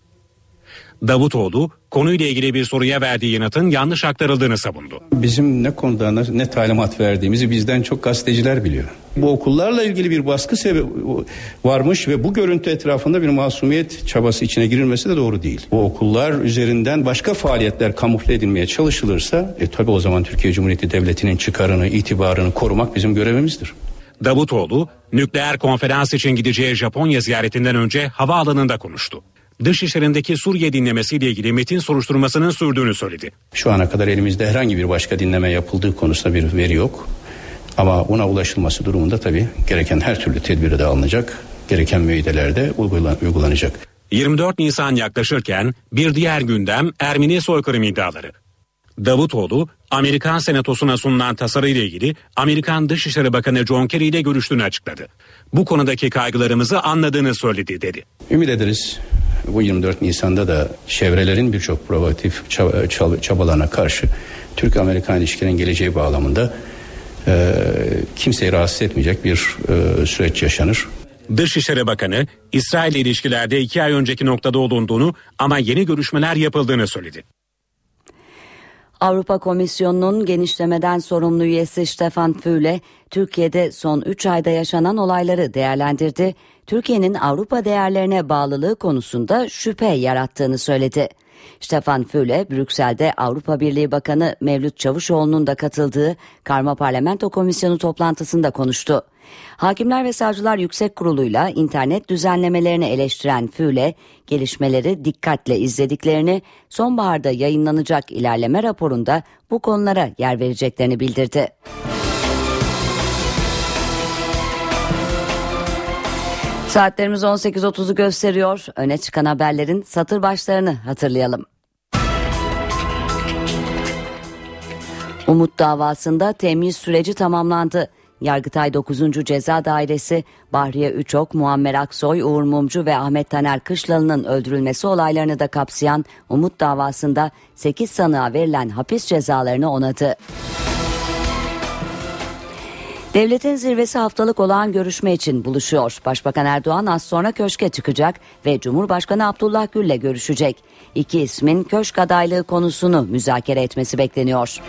Davutoğlu konuyla ilgili bir soruya verdiği yanıtın yanlış aktarıldığını savundu. Bizim ne konuda ne talimat verdiğimizi bizden çok gazeteciler biliyor. Bu okullarla ilgili bir baskı varmış ve bu görüntü etrafında bir masumiyet çabası içine girilmesi de doğru değil. Bu okullar üzerinden başka faaliyetler kamufle edilmeye çalışılırsa e, tabi o zaman Türkiye Cumhuriyeti Devleti'nin çıkarını, itibarını korumak bizim görevimizdir. Davutoğlu nükleer konferans için gideceği Japonya ziyaretinden önce havaalanında konuştu. Dışişlerindeki Suriye dinlemesiyle ilgili metin soruşturmasının sürdüğünü söyledi. Şu ana kadar elimizde herhangi bir başka dinleme yapıldığı konusunda bir veri yok. Ama buna ulaşılması durumunda tabii gereken her türlü tedbiri de alınacak. Gereken müeyyideler de uygulanacak. 24 Nisan yaklaşırken bir diğer gündem Ermeni soykırım iddiaları. Davutoğlu, Amerikan Senatosu'na sunulan tasarı ile ilgili Amerikan Dışişleri Bakanı John Kerry ile görüştüğünü açıkladı. Bu konudaki kaygılarımızı anladığını söyledi dedi. Ümit ederiz bu 24 Nisan'da da çevrelerin birçok provokatif çabalarına karşı Türk-Amerikan ilişkilerin geleceği bağlamında e, kimseyi rahatsız etmeyecek bir e, süreç yaşanır. Dışişleri Bakanı İsrail ilişkilerde iki ay önceki noktada olunduğunu ama yeni görüşmeler yapıldığını söyledi. Avrupa Komisyonu'nun genişlemeden sorumlu üyesi Stefan Füle, Türkiye'de son 3 ayda yaşanan olayları değerlendirdi. Türkiye'nin Avrupa değerlerine bağlılığı konusunda şüphe yarattığını söyledi. Stefan Füle, Brüksel'de Avrupa Birliği Bakanı Mevlüt Çavuşoğlu'nun da katıldığı Karma Parlamento Komisyonu toplantısında konuştu. Hakimler ve Savcılar Yüksek Kurulu'yla internet düzenlemelerini eleştiren Füle, gelişmeleri dikkatle izlediklerini, sonbaharda yayınlanacak ilerleme raporunda bu konulara yer vereceklerini bildirdi. Saatlerimiz 18.30'u gösteriyor. Öne çıkan haberlerin satır başlarını hatırlayalım. Umut davasında temyiz süreci tamamlandı. Yargıtay 9. Ceza Dairesi Bahriye Üçok, Muammer Aksoy, Uğur Mumcu ve Ahmet Taner Kışlalı'nın öldürülmesi olaylarını da kapsayan Umut davasında 8 sanığa verilen hapis cezalarını onadı. Devletin zirvesi haftalık olağan görüşme için buluşuyor. Başbakan Erdoğan az sonra köşke çıkacak ve Cumhurbaşkanı Abdullah Gül'le görüşecek. İki ismin köşk adaylığı konusunu müzakere etmesi bekleniyor.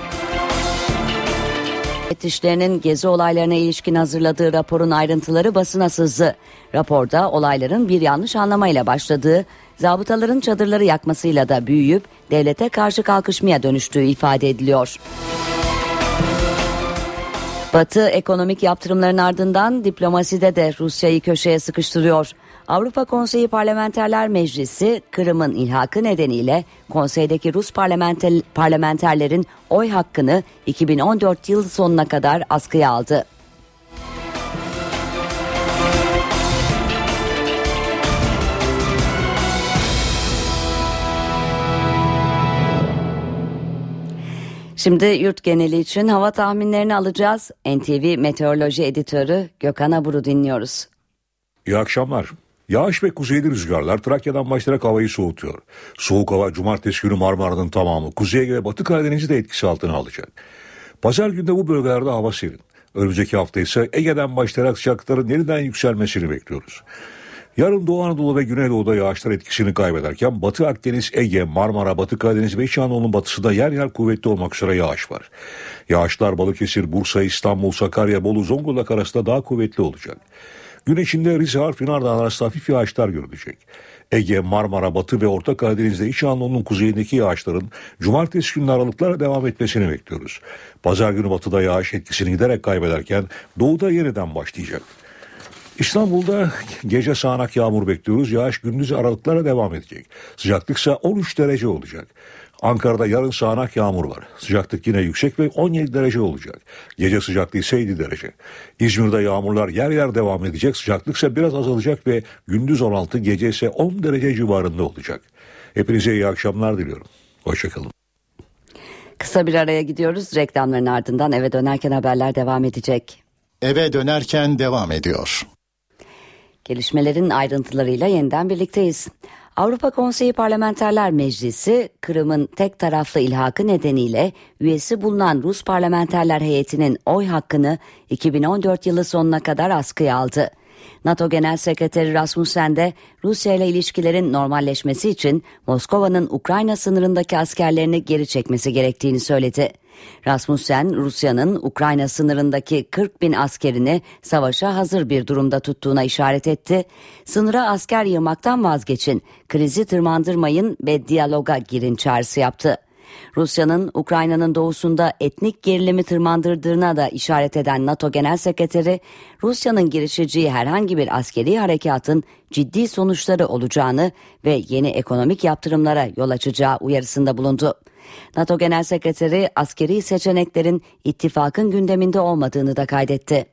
Müfettişlerinin gezi olaylarına ilişkin hazırladığı raporun ayrıntıları basına sızdı. Raporda olayların bir yanlış anlamayla başladığı, zabıtaların çadırları yakmasıyla da büyüyüp devlete karşı kalkışmaya dönüştüğü ifade ediliyor. Batı ekonomik yaptırımların ardından diplomaside de Rusya'yı köşeye sıkıştırıyor. Avrupa Konseyi Parlamenterler Meclisi Kırım'ın ilhakı nedeniyle konseydeki Rus parlamenter, parlamenterlerin oy hakkını 2014 yıl sonuna kadar askıya aldı. Şimdi yurt geneli için hava tahminlerini alacağız. NTV Meteoroloji Editörü Gökhan Abur'u dinliyoruz. İyi akşamlar. Yağış ve kuzeyli rüzgarlar Trakya'dan başlayarak havayı soğutuyor. Soğuk hava cumartesi günü Marmara'nın tamamı Kuzey ve Batı Karadeniz'i de etkisi altına alacak. Pazar günde bu bölgelerde hava serin. Önümüzdeki hafta ise Ege'den başlayarak sıcaklıkların yeniden yükselmesini bekliyoruz. Yarın Doğu Anadolu ve Güneydoğu'da yağışlar etkisini kaybederken Batı Akdeniz, Ege, Marmara, Batı Karadeniz ve İç Anadolu'nun batısında yer yer kuvvetli olmak üzere yağış var. Yağışlar Balıkesir, Bursa, İstanbul, Sakarya, Bolu, Zonguldak arasında daha kuvvetli olacak. Gün içinde Rize, Arfin, Ardahan arasında hafif yağışlar görülecek. Ege, Marmara, Batı ve Orta Karadeniz'de İç Anadolu'nun kuzeyindeki yağışların cumartesi günü aralıklarla devam etmesini bekliyoruz. Pazar günü batıda yağış etkisini giderek kaybederken doğuda yeniden başlayacak. İstanbul'da gece sağanak yağmur bekliyoruz. Yağış gündüz aralıklara devam edecek. Sıcaklıksa 13 derece olacak. Ankara'da yarın sağanak yağmur var. Sıcaklık yine yüksek ve 17 derece olacak. Gece sıcaklığı ise 7 derece. İzmir'de yağmurlar yer yer devam edecek. Sıcaklık ise biraz azalacak ve gündüz 16 gece ise 10 derece civarında olacak. Hepinize iyi akşamlar diliyorum. Hoşçakalın. Kısa bir araya gidiyoruz. Reklamların ardından eve dönerken haberler devam edecek. Eve dönerken devam ediyor. Gelişmelerin ayrıntılarıyla yeniden birlikteyiz. Avrupa Konseyi Parlamenterler Meclisi, Kırım'ın tek taraflı ilhakı nedeniyle üyesi bulunan Rus parlamenterler heyetinin oy hakkını 2014 yılı sonuna kadar askıya aldı. NATO Genel Sekreteri Rasmussen de Rusya ile ilişkilerin normalleşmesi için Moskova'nın Ukrayna sınırındaki askerlerini geri çekmesi gerektiğini söyledi. Rasmussen, Rusya'nın Ukrayna sınırındaki 40 bin askerini savaşa hazır bir durumda tuttuğuna işaret etti. Sınıra asker yığmaktan vazgeçin, krizi tırmandırmayın ve diyaloga girin çağrısı yaptı. Rusya'nın Ukrayna'nın doğusunda etnik gerilimi tırmandırdığına da işaret eden NATO Genel Sekreteri, Rusya'nın girişeceği herhangi bir askeri harekatın ciddi sonuçları olacağını ve yeni ekonomik yaptırımlara yol açacağı uyarısında bulundu. NATO Genel Sekreteri askeri seçeneklerin ittifakın gündeminde olmadığını da kaydetti.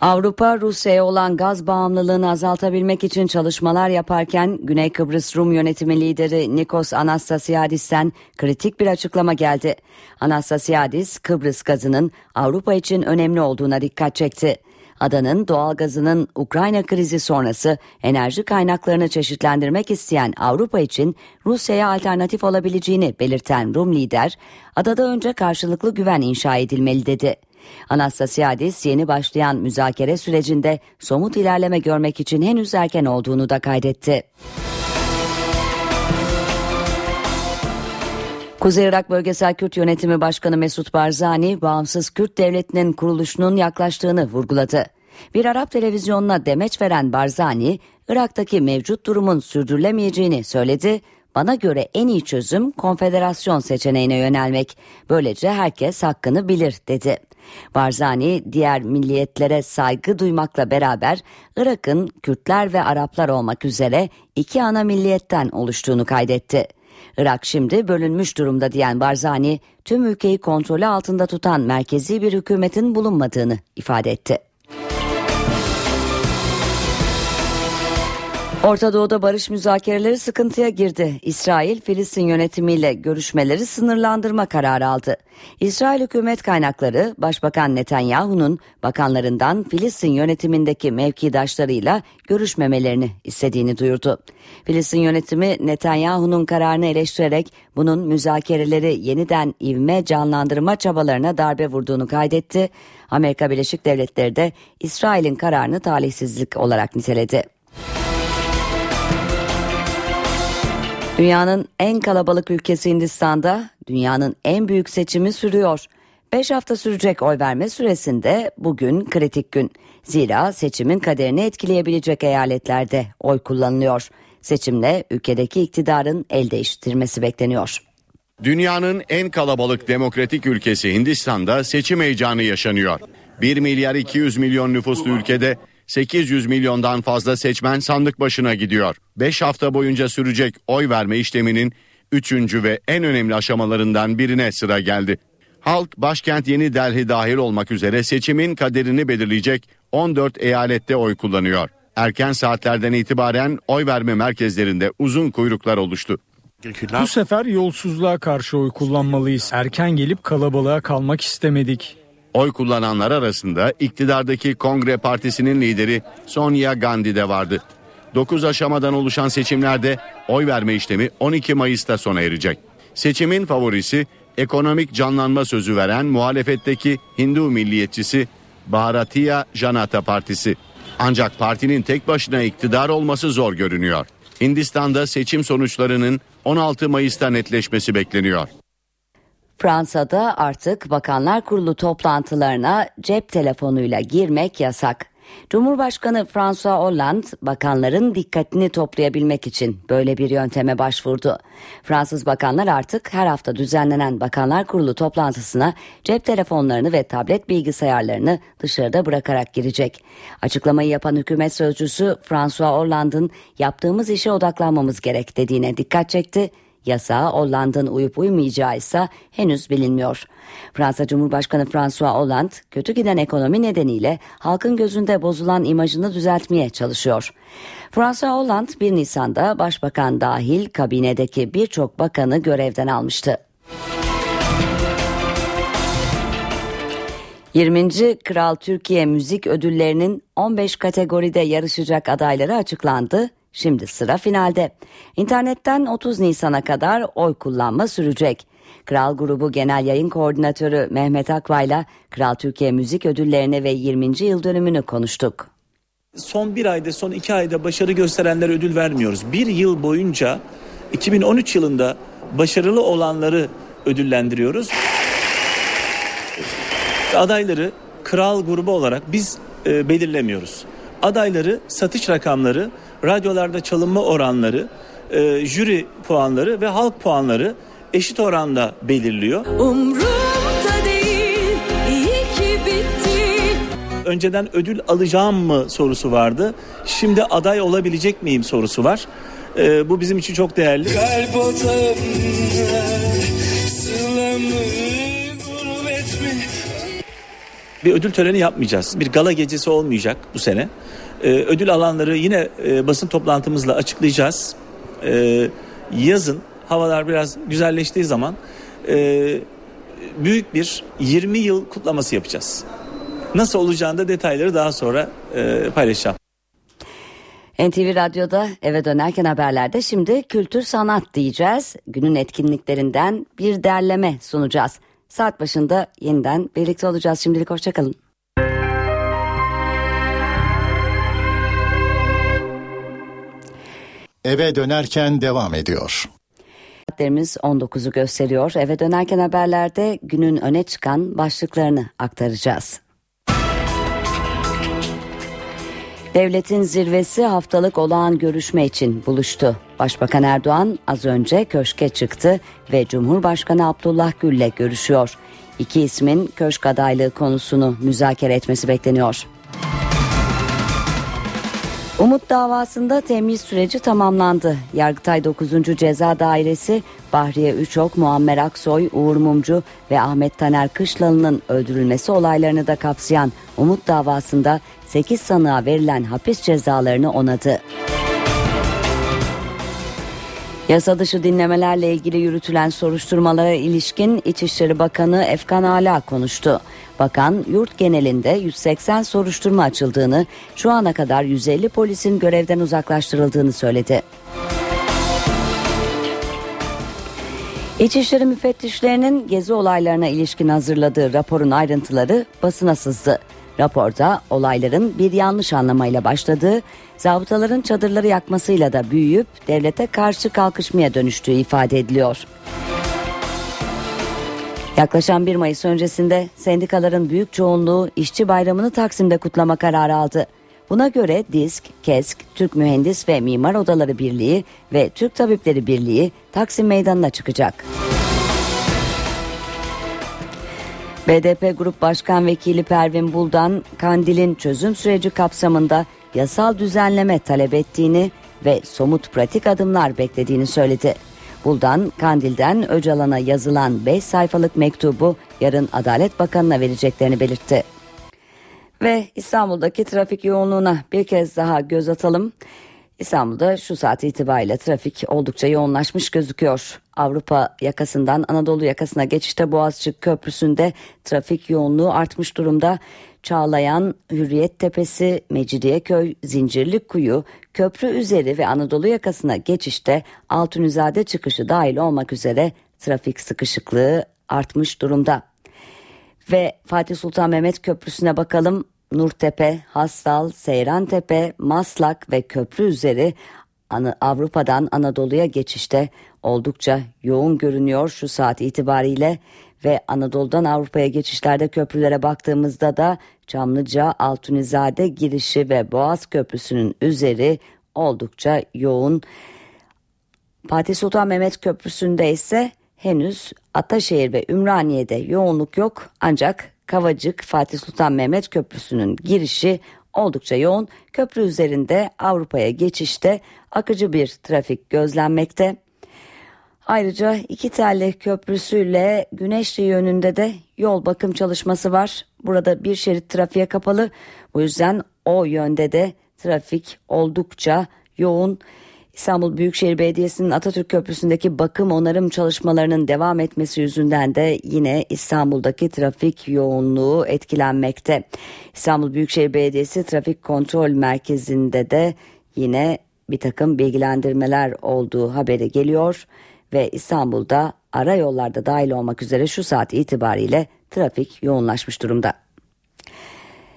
Avrupa Rusya'ya olan gaz bağımlılığını azaltabilmek için çalışmalar yaparken Güney Kıbrıs Rum yönetimi lideri Nikos Anastasiadis'ten kritik bir açıklama geldi. Anastasiadis Kıbrıs gazının Avrupa için önemli olduğuna dikkat çekti. Adanın doğal gazının Ukrayna krizi sonrası enerji kaynaklarını çeşitlendirmek isteyen Avrupa için Rusya'ya alternatif olabileceğini belirten Rum lider, adada önce karşılıklı güven inşa edilmeli dedi. Anastasiadis yeni başlayan müzakere sürecinde somut ilerleme görmek için henüz erken olduğunu da kaydetti. Kuzey Irak Bölgesel Kürt Yönetimi Başkanı Mesut Barzani, bağımsız Kürt devletinin kuruluşunun yaklaştığını vurguladı. Bir Arap televizyonuna demeç veren Barzani, Irak'taki mevcut durumun sürdürülemeyeceğini söyledi. Bana göre en iyi çözüm konfederasyon seçeneğine yönelmek. Böylece herkes hakkını bilir dedi. Barzani diğer milliyetlere saygı duymakla beraber Irak'ın Kürtler ve Araplar olmak üzere iki ana milliyetten oluştuğunu kaydetti. Irak şimdi bölünmüş durumda diyen Barzani, tüm ülkeyi kontrolü altında tutan merkezi bir hükümetin bulunmadığını ifade etti. Orta Doğu'da barış müzakereleri sıkıntıya girdi. İsrail, Filistin yönetimiyle görüşmeleri sınırlandırma kararı aldı. İsrail hükümet kaynakları, Başbakan Netanyahu'nun bakanlarından Filistin yönetimindeki mevkidaşlarıyla görüşmemelerini istediğini duyurdu. Filistin yönetimi Netanyahu'nun kararını eleştirerek bunun müzakereleri yeniden ivme canlandırma çabalarına darbe vurduğunu kaydetti. Amerika Birleşik Devletleri de İsrail'in kararını talihsizlik olarak niteledi. Dünyanın en kalabalık ülkesi Hindistan'da dünyanın en büyük seçimi sürüyor. 5 hafta sürecek oy verme süresinde bugün kritik gün. Zira seçimin kaderini etkileyebilecek eyaletlerde oy kullanılıyor. Seçimle ülkedeki iktidarın el değiştirmesi bekleniyor. Dünyanın en kalabalık demokratik ülkesi Hindistan'da seçim heyecanı yaşanıyor. 1 milyar 200 milyon nüfuslu ülkede 800 milyondan fazla seçmen sandık başına gidiyor. 5 hafta boyunca sürecek oy verme işleminin 3. ve en önemli aşamalarından birine sıra geldi. Halk başkent Yeni Delhi dahil olmak üzere seçimin kaderini belirleyecek 14 eyalette oy kullanıyor. Erken saatlerden itibaren oy verme merkezlerinde uzun kuyruklar oluştu. Bu sefer yolsuzluğa karşı oy kullanmalıyız. Erken gelip kalabalığa kalmak istemedik. Oy kullananlar arasında iktidardaki Kongre Partisi'nin lideri Sonia Gandhi de vardı. 9 aşamadan oluşan seçimlerde oy verme işlemi 12 Mayıs'ta sona erecek. Seçimin favorisi ekonomik canlanma sözü veren muhalefetteki Hindu milliyetçisi Bharatiya Janata Partisi. Ancak partinin tek başına iktidar olması zor görünüyor. Hindistan'da seçim sonuçlarının 16 Mayıs'ta netleşmesi bekleniyor. Fransa'da artık Bakanlar Kurulu toplantılarına cep telefonuyla girmek yasak. Cumhurbaşkanı François Hollande bakanların dikkatini toplayabilmek için böyle bir yönteme başvurdu. Fransız bakanlar artık her hafta düzenlenen Bakanlar Kurulu toplantısına cep telefonlarını ve tablet bilgisayarlarını dışarıda bırakarak girecek. Açıklamayı yapan hükümet sözcüsü François Hollande'ın yaptığımız işe odaklanmamız gerek dediğine dikkat çekti Yasağa Hollanda'nın uyup uymayacağı ise henüz bilinmiyor. Fransa Cumhurbaşkanı François Hollande kötü giden ekonomi nedeniyle halkın gözünde bozulan imajını düzeltmeye çalışıyor. François Hollande 1 Nisan'da başbakan dahil kabinedeki birçok bakanı görevden almıştı. 20. Kral Türkiye Müzik Ödülleri'nin 15 kategoride yarışacak adayları açıklandı. Şimdi sıra finalde. İnternetten 30 Nisan'a kadar oy kullanma sürecek. Kral Grubu Genel Yayın Koordinatörü Mehmet Akbay'la Kral Türkiye Müzik Ödülleri'ni ve 20. yıl dönümünü konuştuk. Son bir ayda, son iki ayda başarı gösterenlere ödül vermiyoruz. Bir yıl boyunca 2013 yılında başarılı olanları ödüllendiriyoruz. Adayları kral grubu olarak biz e, belirlemiyoruz. Adayları satış rakamları radyolarda çalınma oranları, e, jüri puanları ve halk puanları eşit oranda belirliyor. Umrumda değil, iyi ki bitti. Önceden ödül alacağım mı sorusu vardı. Şimdi aday olabilecek miyim sorusu var. E, bu bizim için çok değerli. Kalp bir ödül töreni yapmayacağız. Bir gala gecesi olmayacak bu sene. Ee, ödül alanları yine e, basın toplantımızla açıklayacağız. Ee, yazın havalar biraz güzelleştiği zaman e, büyük bir 20 yıl kutlaması yapacağız. Nasıl olacağında detayları daha sonra e, paylaşacağım. NTV Radyo'da eve dönerken haberlerde şimdi kültür sanat diyeceğiz. Günün etkinliklerinden bir derleme sunacağız. Saat başında yeniden birlikte olacağız. Şimdilik hoşçakalın. Eve dönerken devam ediyor. Saatlerimiz 19'u gösteriyor. Eve dönerken haberlerde günün öne çıkan başlıklarını aktaracağız. Devletin zirvesi haftalık olağan görüşme için buluştu. Başbakan Erdoğan az önce köşke çıktı ve Cumhurbaşkanı Abdullah Gül'le görüşüyor. İki ismin köşk adaylığı konusunu müzakere etmesi bekleniyor. Umut davasında temyiz süreci tamamlandı. Yargıtay 9. Ceza Dairesi Bahriye Üçok, Muammer Aksoy, Uğur Mumcu ve Ahmet Taner Kışlalı'nın öldürülmesi olaylarını da kapsayan Umut davasında 8 sanığa verilen hapis cezalarını onadı. Yasa dışı dinlemelerle ilgili yürütülen soruşturmalara ilişkin İçişleri Bakanı Efkan Ala konuştu. Bakan yurt genelinde 180 soruşturma açıldığını, şu ana kadar 150 polisin görevden uzaklaştırıldığını söyledi. İçişleri müfettişlerinin gezi olaylarına ilişkin hazırladığı raporun ayrıntıları basına sızdı. Raporda olayların bir yanlış anlamayla başladığı, zabıtaların çadırları yakmasıyla da büyüyüp devlete karşı kalkışmaya dönüştüğü ifade ediliyor. Yaklaşan 1 Mayıs öncesinde sendikaların büyük çoğunluğu işçi bayramını Taksim'de kutlama kararı aldı. Buna göre DİSK, KESK, Türk Mühendis ve Mimar Odaları Birliği ve Türk Tabipleri Birliği Taksim Meydanı'na çıkacak. BDP Grup Başkan Vekili Pervin Buldan, Kandil'in çözüm süreci kapsamında yasal düzenleme talep ettiğini ve somut pratik adımlar beklediğini söyledi. Buldan, Kandil'den Öcalan'a yazılan 5 sayfalık mektubu yarın Adalet Bakanı'na vereceklerini belirtti. Ve İstanbul'daki trafik yoğunluğuna bir kez daha göz atalım. İstanbul'da şu saat itibariyle trafik oldukça yoğunlaşmış gözüküyor. Avrupa yakasından Anadolu yakasına geçişte Boğaziçi Köprüsü'nde trafik yoğunluğu artmış durumda. Çağlayan, Hürriyet Tepesi, Mecidiyeköy, Zincirlikuyu, köprü üzeri ve Anadolu yakasına geçişte Altunizade çıkışı dahil olmak üzere trafik sıkışıklığı artmış durumda. Ve Fatih Sultan Mehmet Köprüsü'ne bakalım. Nurtepe, Hastal, Seyrantepe, Maslak ve köprü üzeri Avrupa'dan Anadolu'ya geçişte oldukça yoğun görünüyor şu saat itibariyle ve Anadolu'dan Avrupa'ya geçişlerde köprülere baktığımızda da Çamlıca, Altunizade girişi ve Boğaz Köprüsü'nün üzeri oldukça yoğun. Fatih Sultan Mehmet Köprüsü'nde ise henüz Ataşehir ve Ümraniye'de yoğunluk yok ancak Kavacık Fatih Sultan Mehmet Köprüsü'nün girişi oldukça yoğun. Köprü üzerinde Avrupa'ya geçişte akıcı bir trafik gözlenmekte. Ayrıca iki telli köprüsüyle Güneşli yönünde de yol bakım çalışması var. Burada bir şerit trafiğe kapalı. Bu yüzden o yönde de trafik oldukça yoğun. İstanbul Büyükşehir Belediyesi'nin Atatürk Köprüsü'ndeki bakım onarım çalışmalarının devam etmesi yüzünden de yine İstanbul'daki trafik yoğunluğu etkilenmekte. İstanbul Büyükşehir Belediyesi Trafik Kontrol Merkezi'nde de yine bir takım bilgilendirmeler olduğu haberi geliyor ve İstanbul'da ara yollarda dahil olmak üzere şu saat itibariyle trafik yoğunlaşmış durumda.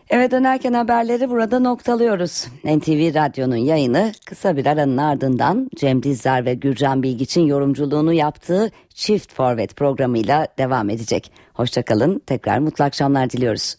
Eve dönerken haberleri burada noktalıyoruz. NTV Radyo'nun yayını kısa bir aranın ardından Cem Dizdar ve Gürcan Bilgiç'in yorumculuğunu yaptığı Çift Forvet programıyla devam edecek. Hoşçakalın, tekrar mutlu akşamlar diliyoruz.